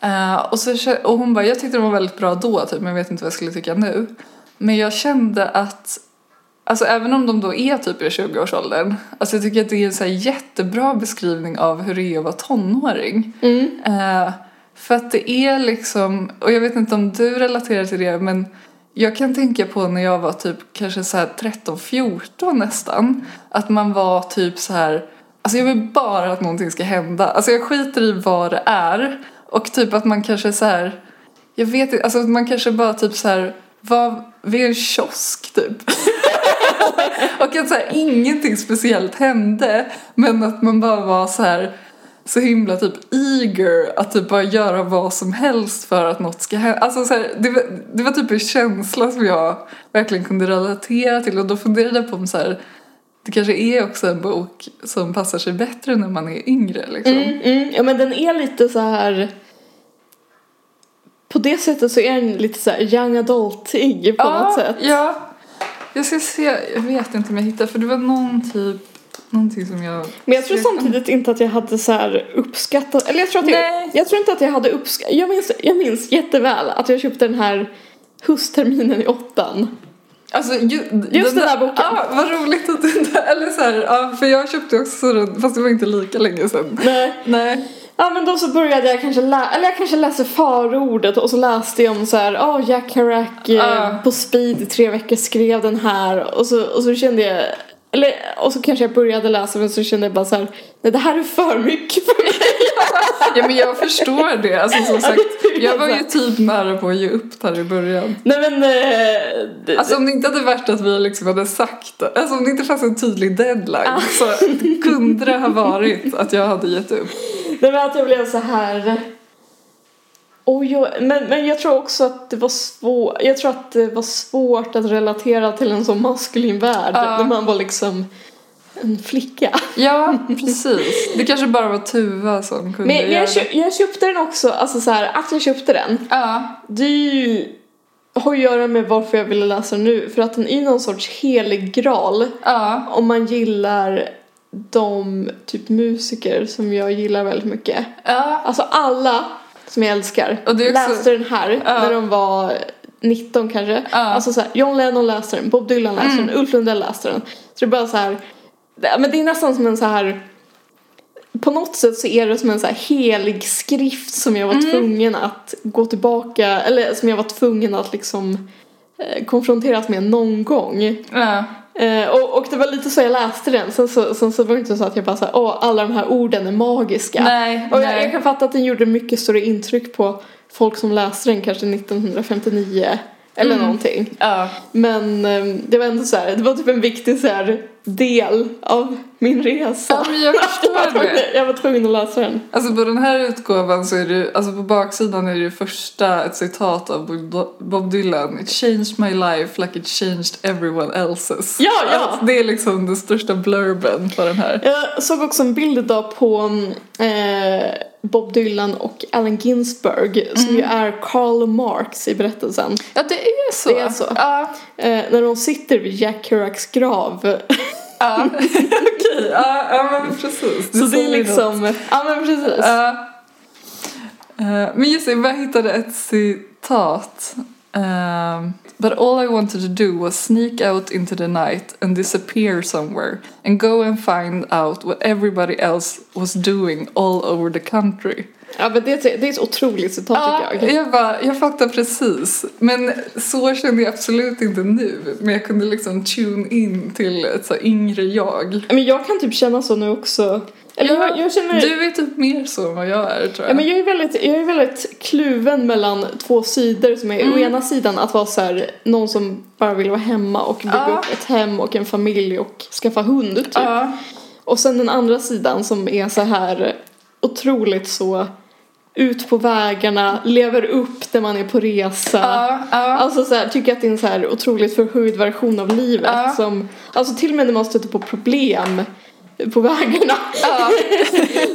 Eh, och, så, och hon bara, jag tyckte den var väldigt bra då typ, men jag vet inte vad jag skulle tycka nu. Men jag kände att Alltså även om de då är typ i 20-årsåldern, alltså jag tycker att det är en så jättebra beskrivning av hur det är att vara tonåring. Mm. Eh, för att det är liksom, och jag vet inte om du relaterar till det, men jag kan tänka på när jag var typ kanske så här 13-14 nästan, att man var typ så här, alltså jag vill bara att någonting ska hända. Alltså jag skiter i vad det är och typ att man kanske så här, jag vet inte, alltså att man kanske bara typ så här var vid en kiosk typ. och att så här, ingenting speciellt hände men att man bara var så här så himla typ eager att typ bara göra vad som helst för att något ska hända. Alltså så här, det, var, det var typ en känsla som jag verkligen kunde relatera till och då funderade jag på om så här, det kanske är också en bok som passar sig bättre när man är yngre liksom. Mm, mm. Ja men den är lite så här. På det sättet så är den lite så här young adultig på något sätt. Ja, jag ska se, jag vet inte om jag hittar för det var någon typ, någonting som jag Men jag tror samtidigt inte att jag hade så här uppskattat, eller jag tror att jag, jag tror inte att jag hade uppskattat, jag minns, jag minns jätteväl att jag köpte den här höstterminen i åttan. Alltså ju, Just den där boken. Ja, vad roligt att du inte, eller så här, ja, för jag köpte också den, fast det var inte lika länge sedan. Nej. Nej. Ja men då så började jag kanske läsa, eller jag kanske läste förordet och så läste jag om så här, ja Jack Kerouac Ja. på speed i tre veckor skrev den här och så, och så kände jag, eller och så kanske jag började läsa men så kände jag bara så här, nej det här är för mycket för mig. Ja men jag förstår det, alltså som sagt, jag var ju typ nära på att ge upp där i början. nej men, eh, det, Alltså om det inte hade varit att vi liksom hade sagt, alltså om det inte fanns en tydlig deadline så kunde det ha varit att jag hade gett upp. nej men att jag blev så här Och jag, men, men jag tror också att det var svårt, jag tror att det var svårt att relatera till en så maskulin värld Ja. när man var liksom en flicka. Ja, precis. Det kanske bara var Tuva som kunde Men, men göra jag, det. köp, jag köpte den också, alltså så här, att jag köpte den, Ja, det är ju, har att göra med varför jag ville läsa den nu. För att den är någon sorts helig graal ja, om man gillar de typ musiker som jag gillar väldigt mycket. Alltså alla som jag älskar Och är också- läste den här Ja. när de var 19 kanske. Mm. Alltså så här, John Lennon läste den, Bob Dylan läste den, Ulf Lundell läste den. Så det är bara så här, men det är nästan som en så här på något sätt så är det som en så här helig skrift som jag var Mm. tvungen att gå tillbaka, eller som jag var tvungen att liksom eh, konfronteras med någon gång. ja. Eh, och, och det var lite så jag läste den. Sen så, sen så var det inte så att jag bara såhär, åh alla de här orden är magiska. Nej, och jag, nej. jag kan fatta att den gjorde mycket större intryck på folk som läste den kanske 1959 eller Mm. någonting. ja. Men eh, det var ändå så här, det var typ en viktig så här, del av min resa. Ja, men jag förstår det. jag var tvungen att läsa den. Alltså på den här utgåvan så är det alltså på baksidan är det första ett citat av Bob- Bob Dylan. It changed my life like it changed everyone else's. Ja, ja. Alltså, det är liksom den största blurben på den här. Jag såg också en bild idag på eh, Bob Dylan och Allen Ginsberg som ju är Karl Marx i berättelsen. Ja, det är så. Det är så. Ja, Eh, när de sitter vid Jack Kerouacs grav. ja. okej. Ja, ja, men precis. Så det är något. liksom, ja men precis. Ja. Eh, men just det, jag hittade ett citat. Um, but all I wanted to do was sneak out into the night and disappear somewhere and go and find out what everybody else was doing all over the country. Ja men det, det är ett otroligt citat Ja, tycker jag. jag, bara, jag fattar precis. Men så kände jag absolut inte nu. Men jag kunde liksom tune in till ett så yngre jag. Men jag kan typ känna så nu också. Eller Ja, jag, jag känner... Du är typ mer så än vad jag är tror jag. Ja, men jag, är väldigt, jag är väldigt kluven mellan två sidor som är Mm. å ena sidan att vara så här, någon som bara vill vara hemma och bygga Ja. upp ett hem och en familj och skaffa hund typ. Ja, Och sen den andra sidan som är så här otroligt så ut på vägarna, lever upp när man är på resa. ja, ja. Alltså så här, tycker att det är en så här otroligt förhöjd version av livet Ja. som, alltså till och med när man stöter på problem på vägarna ja.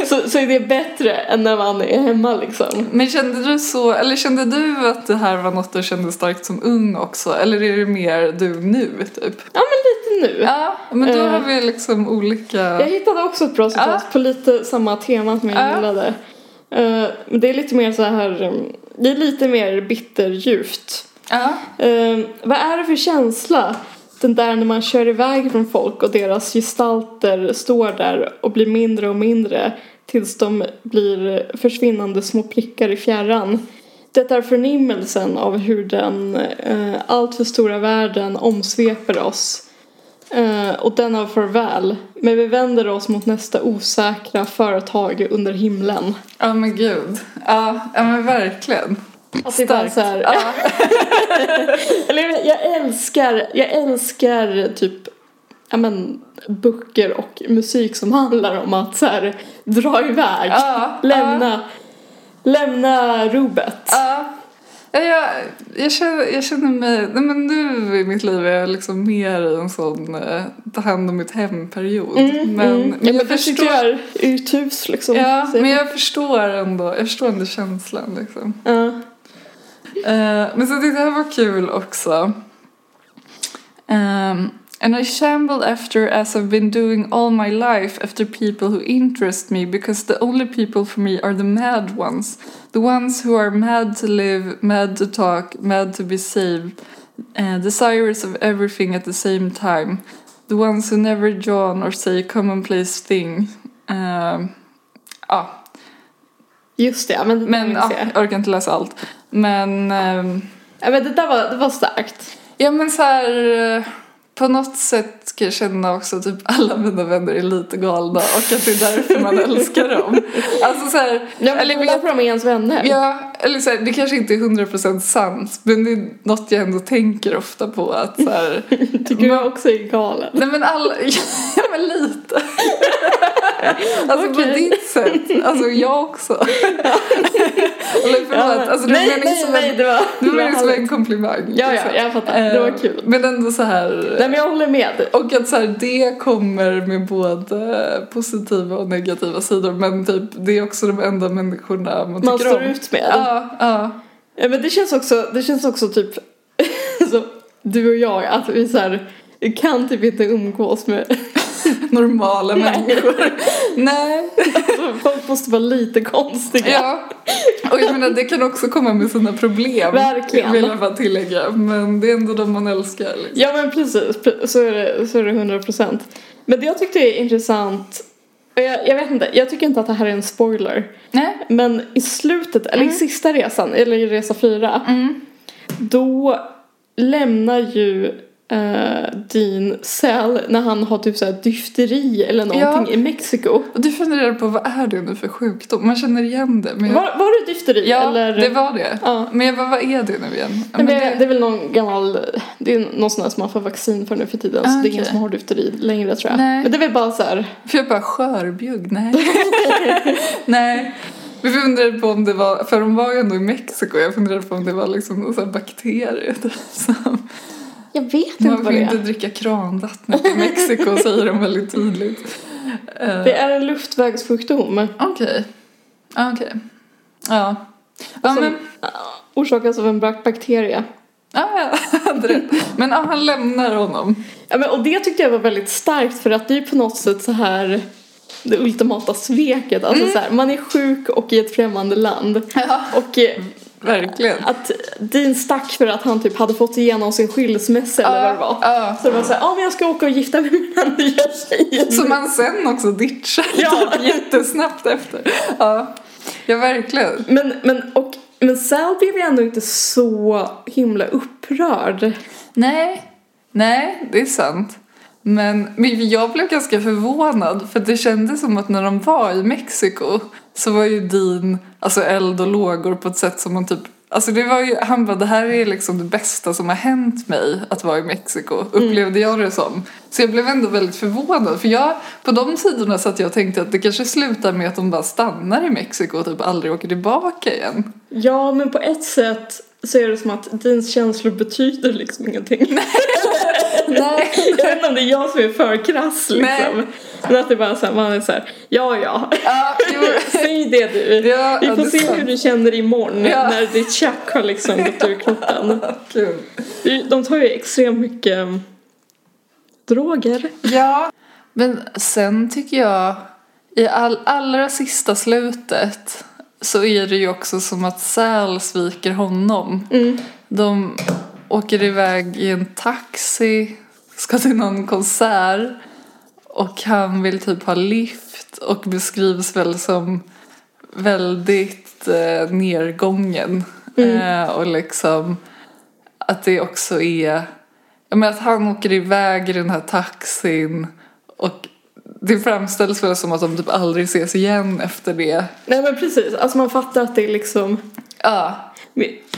så, så är det bättre än när man är hemma liksom. Men kände du så, eller kände du att det här var något du kände starkt som ung också? Eller är det mer du nu typ? Ja men lite nu. Ja, men då Eh. har vi liksom olika... Jag hittade också ett bra citat Ja. på lite samma tema som jag Ja. gillade. Eh, Men det är lite mer så här, um, det är lite mer bitterljuvt. Eh, vad är det för känsla? Den där när man kör iväg från folk och deras gestalter står där och blir mindre och mindre tills de blir försvinnande små prickar i fjärran. Det är förnimmelsen av hur den eh, alltför stora världen omsveper oss. Eh, och den av farväl. Men vi vänder oss mot nästa osäkra företag under himlen. Ja men gud. Ja, ja men verkligen. Alltså det bara så här, Ja. Eller jag, älskar, jag älskar typ ja men böcker och musik som handlar om att så här dra iväg. Ja, lämna, lämna rubbet. Ja. Ja, jag, jag, känner, jag känner mig, nej men nu i mitt liv är jag liksom mer i en sån eh, ta hand om mitt hem-period. Mm, men, mm. men ja, jag men förstår, gör uthus liksom. ja, men jag förstår ändå, jag förstår ändå känslan liksom. ja. Eh, men så det här var kul också. Um, and I shambled after as I've been doing all my life after people who interest me because the only people for me are the mad ones. The ones who are mad to live, mad to talk, mad to be saved, uh, desirous of everything at the same time. The ones who never yawn or say commonplace thing. Um, ja, Just det men men, ja, jag orkar inte läsa allt. Men ehm, ja, men det där var, det var starkt. Ja men så här eh, på något sätt kan jag känna också typ alla mina vänner är lite galna och att det är därför man älskar dem. Alltså så här, Ja, men eller, det var därför de är ens vänner. ja, eller så här, det kanske inte är 100% sant men det är något jag ändå tänker ofta på att så här, Tycker jag också är galen. Nej men alla, ja men lite. Alltså på Okej. ditt sätt. Alltså jag också. Eller förlåt. Alltså, det nej, nej, som nej, en, det var, det var som härligt. en komplimang. Ja, ja, liksom. jag fattar. Det var Eh, kul. Men ändå så här. Nej men jag håller med. Och att så här, det kommer med både positiva och negativa sidor men typ det är också de enda människorna man tycker Man står om. ut med. Ja, ja. Ja, men det känns också, det känns också typ så, du och jag att vi så här kan typ inte umgås med Normala människor. Nej. alltså, folk måste vara lite konstiga. Ja. Och jag menar det kan också komma med sina problem. Verkligen. Vill jag bara tillägga. Men det är ändå de man älskar. Liksom. Ja men precis, pre- så är det, så är det 100 procent. Men det jag tyckte är intressant, jag, jag vet inte, jag tycker inte att det här är en spoiler. Nej. Men i slutet, eller i sista resan, eller i resa fyra, Mm. då lämnar ju uh, Dean Cell när han har typ såhär dyfteri eller någonting Ja. i Mexiko. Och du funderar på vad är det nu för sjukdom? Man känner igen det. Men jag... Var, var det dyfteri Ja, eller? det var det. Ja. Men jag bara, vad är det nu igen? Ja, Men men det, det- är väl någon gammal, det är någon sån där som man får vaccin för nu för tiden så Ah, det är ingen okej. som har dyfteri längre tror jag. Nej. Men det är väl bara så här. För jag bara skörbjugg, nej. nej. Vi funderade på om det var, för de var ju ändå i Mexiko, jag funderade på om det var liksom någon sån här bakterie. Som, Jag vet inte man vad får det inte är. dricka kranvattnet i Mexiko säger de väldigt tydligt. Det är en luftvägssjukdom. Okej. Ja, Okej. Ja. Ja Som men, ah, orsakas av en bak- bakterie. ja, hade rätt. Men ja, han lämnar honom. Ja, men, och det tyckte jag var väldigt starkt för att det är på något sätt så här det ultimata sveket. Alltså så här, man är sjuk och i ett främmande land. Ja. Och eh, Verkligen. att Dean stack för att han typ hade fått igenom sin skilsmässa eller vad det var. Ja. Så det var såhär, ja men jag ska åka och gifta mig med den här nya tjejen. Som man sen också ditchar Ja. typ jättesnabbt efter. Ja, ja verkligen. Men, men, och, men Sal blev ju ändå inte så himla upprörd. Nej, nej, det är sant. Men, men jag blev ganska förvånad för det kändes som att när de var i Mexiko så var ju Dean alltså eld och lågor på ett sätt som man typ Alltså det var ju, han bara det här är liksom det bästa som har hänt mig att vara i Mexiko, upplevde jag det som. Så jag blev ändå väldigt förvånad för jag, på de sidorna så att jag tänkte att det kanske slutar med att de bara stannar i Mexiko och typ aldrig åker tillbaka igen. Ja, men på ett sätt så är det som att Deans känslor betyder liksom ingenting. Nej. jag vet inte om det är jag som är för krass liksom. Nej. Men att det bara så här, man är så här, ja ja. Ja. Säg det du. Ja, Vi får se sant. hur du känner imorgon Ja. när ditt tjack har liksom gått ur kroppen. Kul. De tar ju extremt mycket um, droger. Ja. Men sen tycker jag i all, allra sista slutet så är det ju också som att Sal sviker honom. Mm. De åker iväg i en taxi, ska till någon konsert? Och han vill typ ha lift och beskrivs väl som väldigt eh, nergången. Eh, och liksom att det också är, ja men att han åker iväg i den här taxin och det framställs väl som att de typ aldrig ses igen efter det. Nej men precis, alltså man fattar att det är liksom Ja,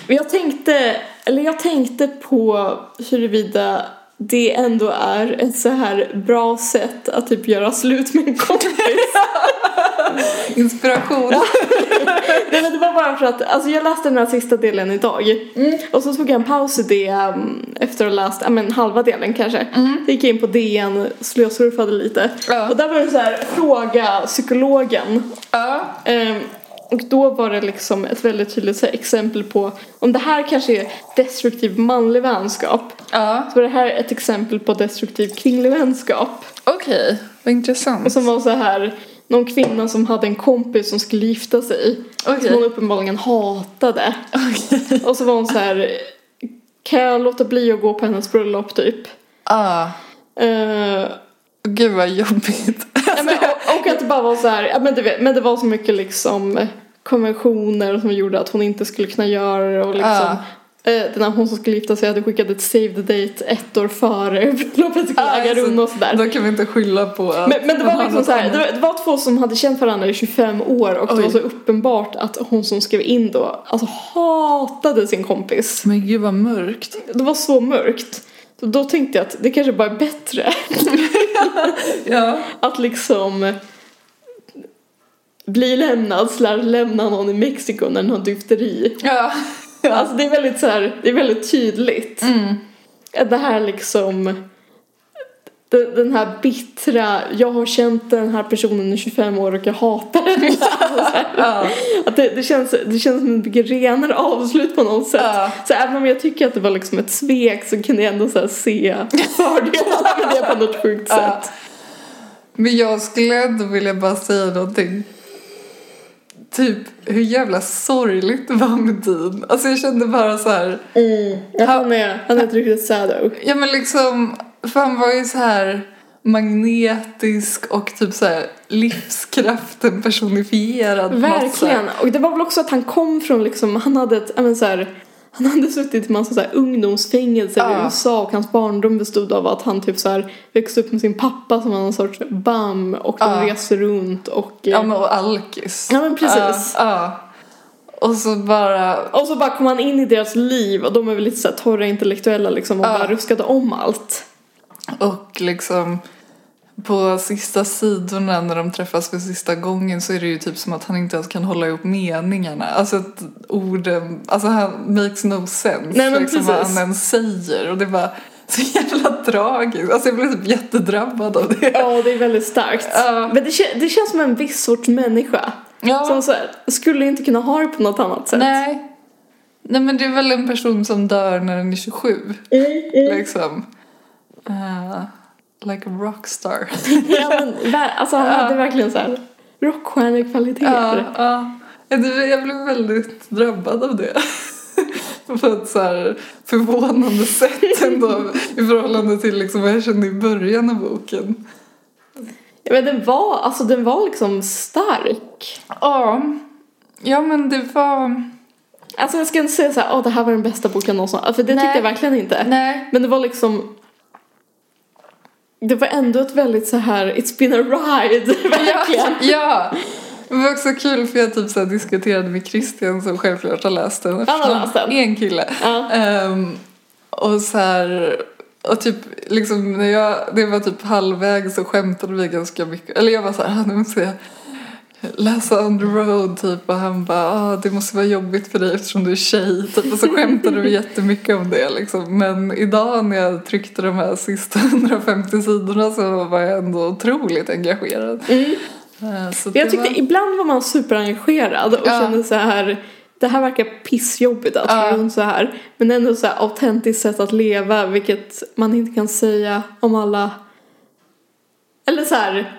jag tänkte, eller jag tänkte på huruvida det ändå är ett så här bra sätt att typ göra slut med en kompis. inspiration. Nej men det var bara för att, alltså jag läste den här sista delen idag. Och så tog jag en paus i det um, efter att ha läst, ja men halva delen kanske. Så gick jag in på DN, slösurfade lite. Ja. Och där var det så här, fråga psykologen. Ja. Ehm, och då var det liksom ett väldigt tydligt här, exempel på om det här kanske är destruktiv manlig vänskap Ja, så var det här ett exempel på destruktiv kvinnlig vänskap. okej. Vad intressant. Och som var så här någon kvinna som hade en kompis som skulle gifta sig. Okej. Som hon uppenbarligen hatade. Och så var hon så här kan jag låta bli att gå på hennes bröllop typ? Ja. Uh, Gud vad jobbigt. Bara var så här, men, vet, men det var så mycket liksom konventioner som gjorde att hon inte skulle kunna göra det och liksom eh, den här hon som skulle gifta sig hade skickat ett save the date ett år före bröllopet skulle äga rum och sådär. Då kan vi inte skylla på att Men, men det de var liksom så här, det, var, det var två som hade känt varandra i 25 år och det Oj. var så uppenbart att hon som skrev in då, alltså hatade sin kompis. Men gud vad mörkt. Det var så mörkt. Så då tänkte jag att det kanske bara är bättre Ja. att liksom blir lämnad slash lämna någon i Mexiko när den har dyfteri. Ja. Alltså det är väldigt så här, det är väldigt tydligt. Mm. Det här liksom den den här bittra, jag har känt den här personen i 25 år och jag hatar henne. Här. Ja. Att det, det, känns, det känns som ett mycket renare avslut på något sätt. Ja. Så även om jag tycker att det var liksom ett svek så kan jag ändå så se fördelarna med det på något sjukt Ja. sätt. Men jag skulle ändå vilja bara säga någonting. Typ hur jävla sorgligt det var med Dean. Alltså jag kände bara så här. Mm. Ja, han, är, han är ett riktigt sado. Ja men liksom, för han var ju så här magnetisk och typ så här livskraften personifierad. Verkligen. Och det var väl också att han kom från liksom, han hade ett, men så här, han hade suttit i massa så här ungdomsfängelser i Ja. USA och hans barndom bestod av att han typ så här växte upp med sin pappa som var någon sorts bam och de Ja. reste runt och Ja men och alkis. Ja, men precis. Ja. Och så bara, och så bara kom han in i deras liv och de är väl lite så här torra intellektuella liksom och bara ruskade om allt. och liksom på sista sidorna när de träffas för sista gången så är det ju typ som att han inte ens kan hålla ihop meningarna. Alltså att orden, alltså han makes no sense Nej, men liksom vad precis. han ens säger och det var så jävla tragiskt. Alltså jag blev typ jättedrabbad av det. Ja, det är väldigt starkt. Ja. Men det, det känns som en viss sorts människa. Ja. Som så här, skulle inte kunna ha det på något annat sätt. Nej. Nej men det är väl en person som dör när den är 27. Mm, Liksom. Uh, like a rockstar. Ja, men, alltså han hade verkligen så här ja, rockstjärnekvaliteter. ja. Ja, Jag blev väldigt drabbad av det. På ett så här förvånande sätt ändå i förhållande till liksom vad jag kände i början av boken. Ja, men den var, alltså den var liksom stark. Ja, ja men det var... Alltså jag ska inte säga så här, åh det här var den bästa boken någonsin. För det Nej. tyckte jag verkligen inte. Nej. Men det var liksom det var ändå ett väldigt så här, it's been a ride, verkligen. Ja. Det var också kul för jag typ så diskuterade med Christian som självklart har läst den. har eftersom läst den. En kille. Ja. Ehm, och så här, och typ liksom när jag, det var typ halvvägs så skämtade vi ganska mycket. Eller jag var så här, ah, nu måste jag läsa on the road typ och han bara, ah, det måste vara jobbigt för dig eftersom du är tjej typ. Och så skämtade vi jättemycket om det liksom. Men idag när jag tryckte de här sista 150 sidorna så var jag ändå otroligt engagerad. Mm. Eh, Så Jag tyckte var... ibland var man superengagerad och Ja. kände så här det här verkar pissjobbigt att Ja. runt så här. Men ändå så här autentiskt sätt att leva vilket man inte kan säga om alla. Eller så här.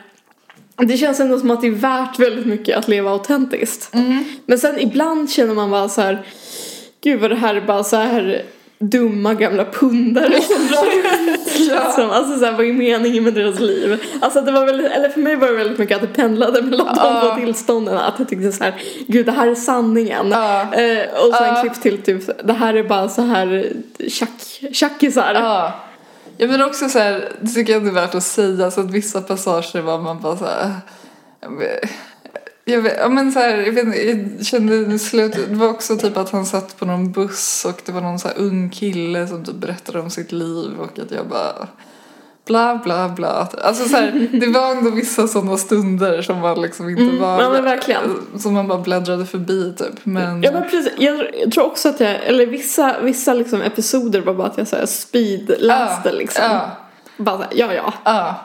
Det känns ändå som att det är värt väldigt mycket att leva autentiskt. Mm. Men sen ibland känner man bara så här. Gud vad det här är bara så här dumma gamla pundare som drar runt. Ja. liksom. Alltså så här, vad är meningen med deras liv? Alltså det var väldigt, eller för mig var det väldigt mycket att det pendlade mellan de Ja. två tillstånden. Att jag tyckte så här, gud det här är sanningen. Ja. Eh, och sen Ja. klipp till typ, det här är bara så här tjack, tjackisar. Ja ja men också så här, det tycker jag inte är värt att säga så att vissa passager var man bara så här. jag vet- Jag ja men så här, jag, vet, inte, jag kände i slutet, det var också typ att han satt på någon buss och det var någon så här ung kille som typ berättade om sitt liv och att jag bara bla bla bla. Alltså så här, det var ändå vissa sådana stunder som man liksom inte Mm, var, ja, men verkligen. som man bara bläddrade förbi typ. Men, Ja men precis, jag, tror också att jag, eller vissa, vissa liksom episoder var bara att jag så här speedläste ja, liksom. Ja, Bara så här, ja ja. ja.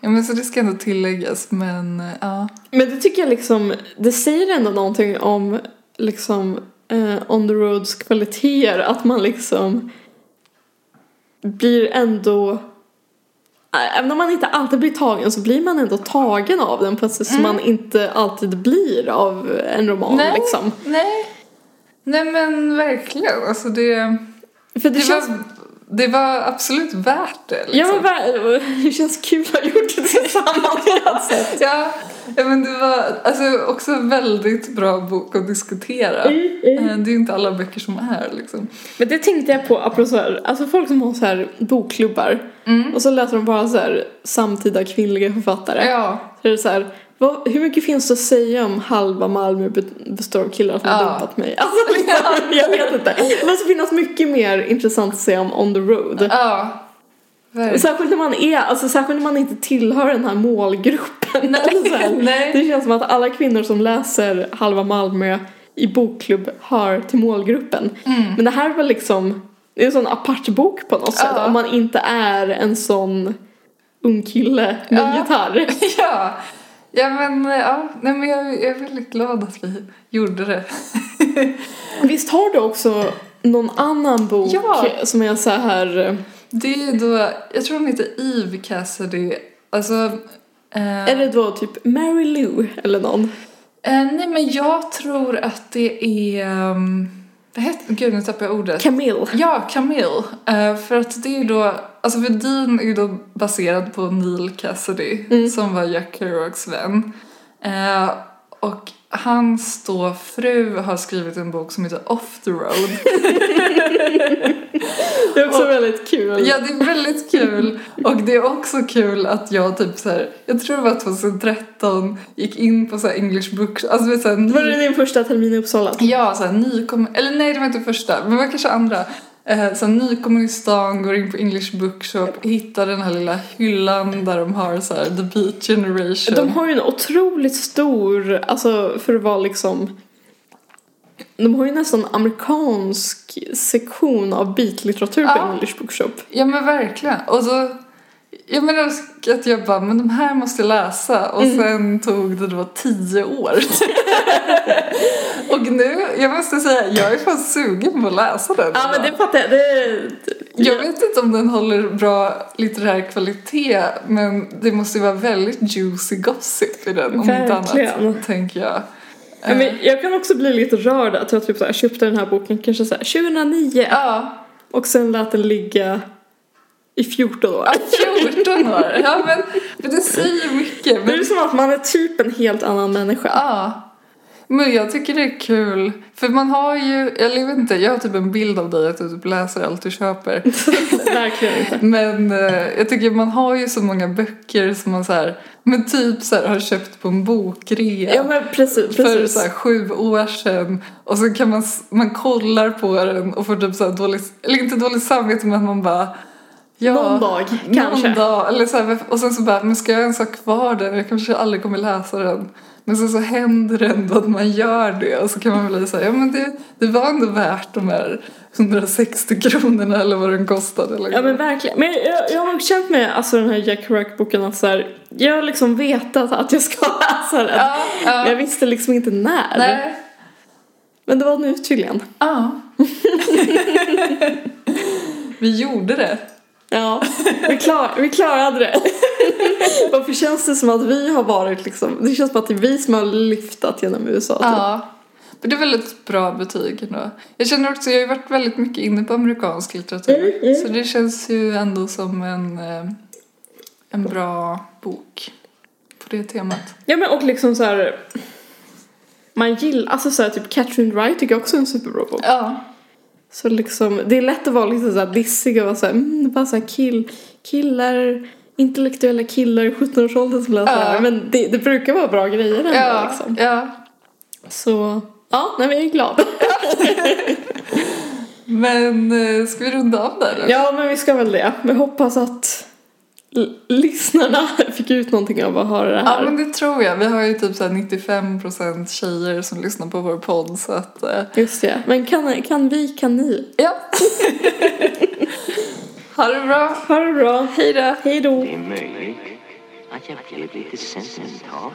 Ja men så det ska ändå tilläggas men ja. Men det tycker jag liksom, det säger ändå någonting om liksom eh, on the roads kvaliteter att man liksom blir ändå Även om man inte alltid blir tagen så blir man ändå tagen av den på ett sätt som man inte alltid blir av en roman Nej. liksom. Nej. Nej men verkligen. Alltså det, För det, det, känns, var, det var absolut värt det. Liksom. ja, men, ver- det känns kul att ha gjort det tillsammans på något sätt. ja, ja men det var alltså, också en väldigt bra bok att diskutera. Mm, Eh, Det är ju inte alla böcker som är liksom. Men det tänkte jag på, apropå alltså folk som har så här bokklubbar och så läser de bara så här samtida kvinnliga författare. Ja. Så är det så här, vad, hur mycket finns det att säga om halva Malmö be- består av killar som har Ja. dumpat mig? Alltså liksom, jag vet inte. Det måste finnas mycket mer intressant att säga om on the road. Ja. Verkligen. Särskilt när man är, alltså särskilt när man inte tillhör den här målgruppen Här. Nej. Det känns som att alla kvinnor som läser Halva Malmö i bokklubb hör till målgruppen. Men det här var liksom, det är en sån apart bok på något sätt. Ja. Om man inte är en sån ung kille med Ja. gitarr. Ja, ja men, ja, nej, men jag, jag är väldigt glad att vi gjorde det. Visst har du också någon annan bok Ja. som är så här Det är då, jag tror hon heter Eve Cassidy. Alltså, eh, Är det då typ Mary Lou eller någon? eh, nej men jag tror att det är, um, vad heter, gud nu tappade jag ordet. Camille. Ja, Camille. Eh, för att det är då, alltså för Dean är ju då baserad på Neil Cassidy som var Jack Kerouacs vän. Eh, och hans då fru har skrivit en bok som heter Off the Road. Det är också väldigt kul. ja, det är väldigt kul. Och det är också kul att jag typ så här, jag tror det var 2013, gick in på så här English Books, alltså så här, Var det din första termin i Uppsala? Ja, såhär nykom... Eller nej, det var inte första, men det var kanske andra. Eh, så nykommen i stan, går in på English Bookshop, hittar den här lilla hyllan där de har så här The Beat Generation. De har ju en otroligt stor, alltså för att vara liksom de har ju nästan amerikansk sektion av beatlitteratur på Ja. English Bookshop. Ja men verkligen. Och så... Jag menar att jag bara, men de här måste jag läsa. Och Mm. sen tog det då tio år. och nu, jag måste säga, jag är fan sugen på att läsa den. Ja men det fattar jag. Det, Jag vet inte om den håller bra litterär kvalitet men det måste ju vara väldigt juicy gossip i den om inte annat, tänker jag. Ja, men jag kan också bli lite rörd att jag typ så här, köpte den här boken kanske så här 2009 Ja, och sen lät den ligga i 14 år. 14 år. Ja men, men det säger mycket. Det är Men, som att man är typ en helt annan människa. ja. Men jag tycker det är kul. För man har ju, jag vet inte, jag har typ en bild av dig att du typ läser allt du köper. Verkligen inte. Men eh, jag tycker man har ju så många böcker som man så här, men typ så här, har köpt på en bokrea. Ja men precis, för precis. så här, sju år sedan och så kan man, man kollar på den och får typ så här dålig, eller inte dåligt samvete men man bara ja, Någon dag, kanske. Någon dag, eller så här, och sen så bara, men ska jag ens ha kvar den? Jag kanske aldrig kommer läsa den. Men sen så händer det ändå att man gör det och så kan man bli så här, ja men det, det var ändå värt de här 160 kronorna eller vad den kostade. Eller Ja men verkligen. Men jag, jag har känt med alltså, den här Jack Kerouac-boken att så här, jag har liksom vetat att jag ska läsa den. Ja, ja. Men jag visste liksom inte när. Nej. Men det var nu tydligen. Ja. Vi gjorde det. Ja, vi, klar, vi klarade det. Varför känns det som att vi har varit liksom, det känns som att det är vi som har lyftat genom USA. typ. Ja. Men det är väldigt bra betyg ändå. Jag känner också, jag har ju varit väldigt mycket inne på amerikansk litteratur. Mm, mm. Så det känns ju ändå som en, eh, en bra bok på det temat. Ja men och liksom så här. Man gillar, alltså så här, typ Catherine Wright tycker jag också är en superbra bok. Ja. Så liksom, det är lätt att vara lite så här dissig och vara så här, mm, bara så här kill, killar, intellektuella killar i 17-årsåldern som läser Ja. här. Men det, det brukar vara bra grejer ändå Ja. liksom. ja. Så, ja, nej men jag är glad. Men eh, ska vi runda av där då? ja men vi ska väl det. Men hoppas att lyssnarna fick ut någonting av att höra det här. Ja men det tror jag. Vi har ju typ så här 95% tjejer som lyssnar på vår podd så att eh, Just det. Men kan, kan vi, kan ni? ja. Ha det bra. Ha det bra. Hej då. Hej då. Det är möjligt att jag blev lite sentimental.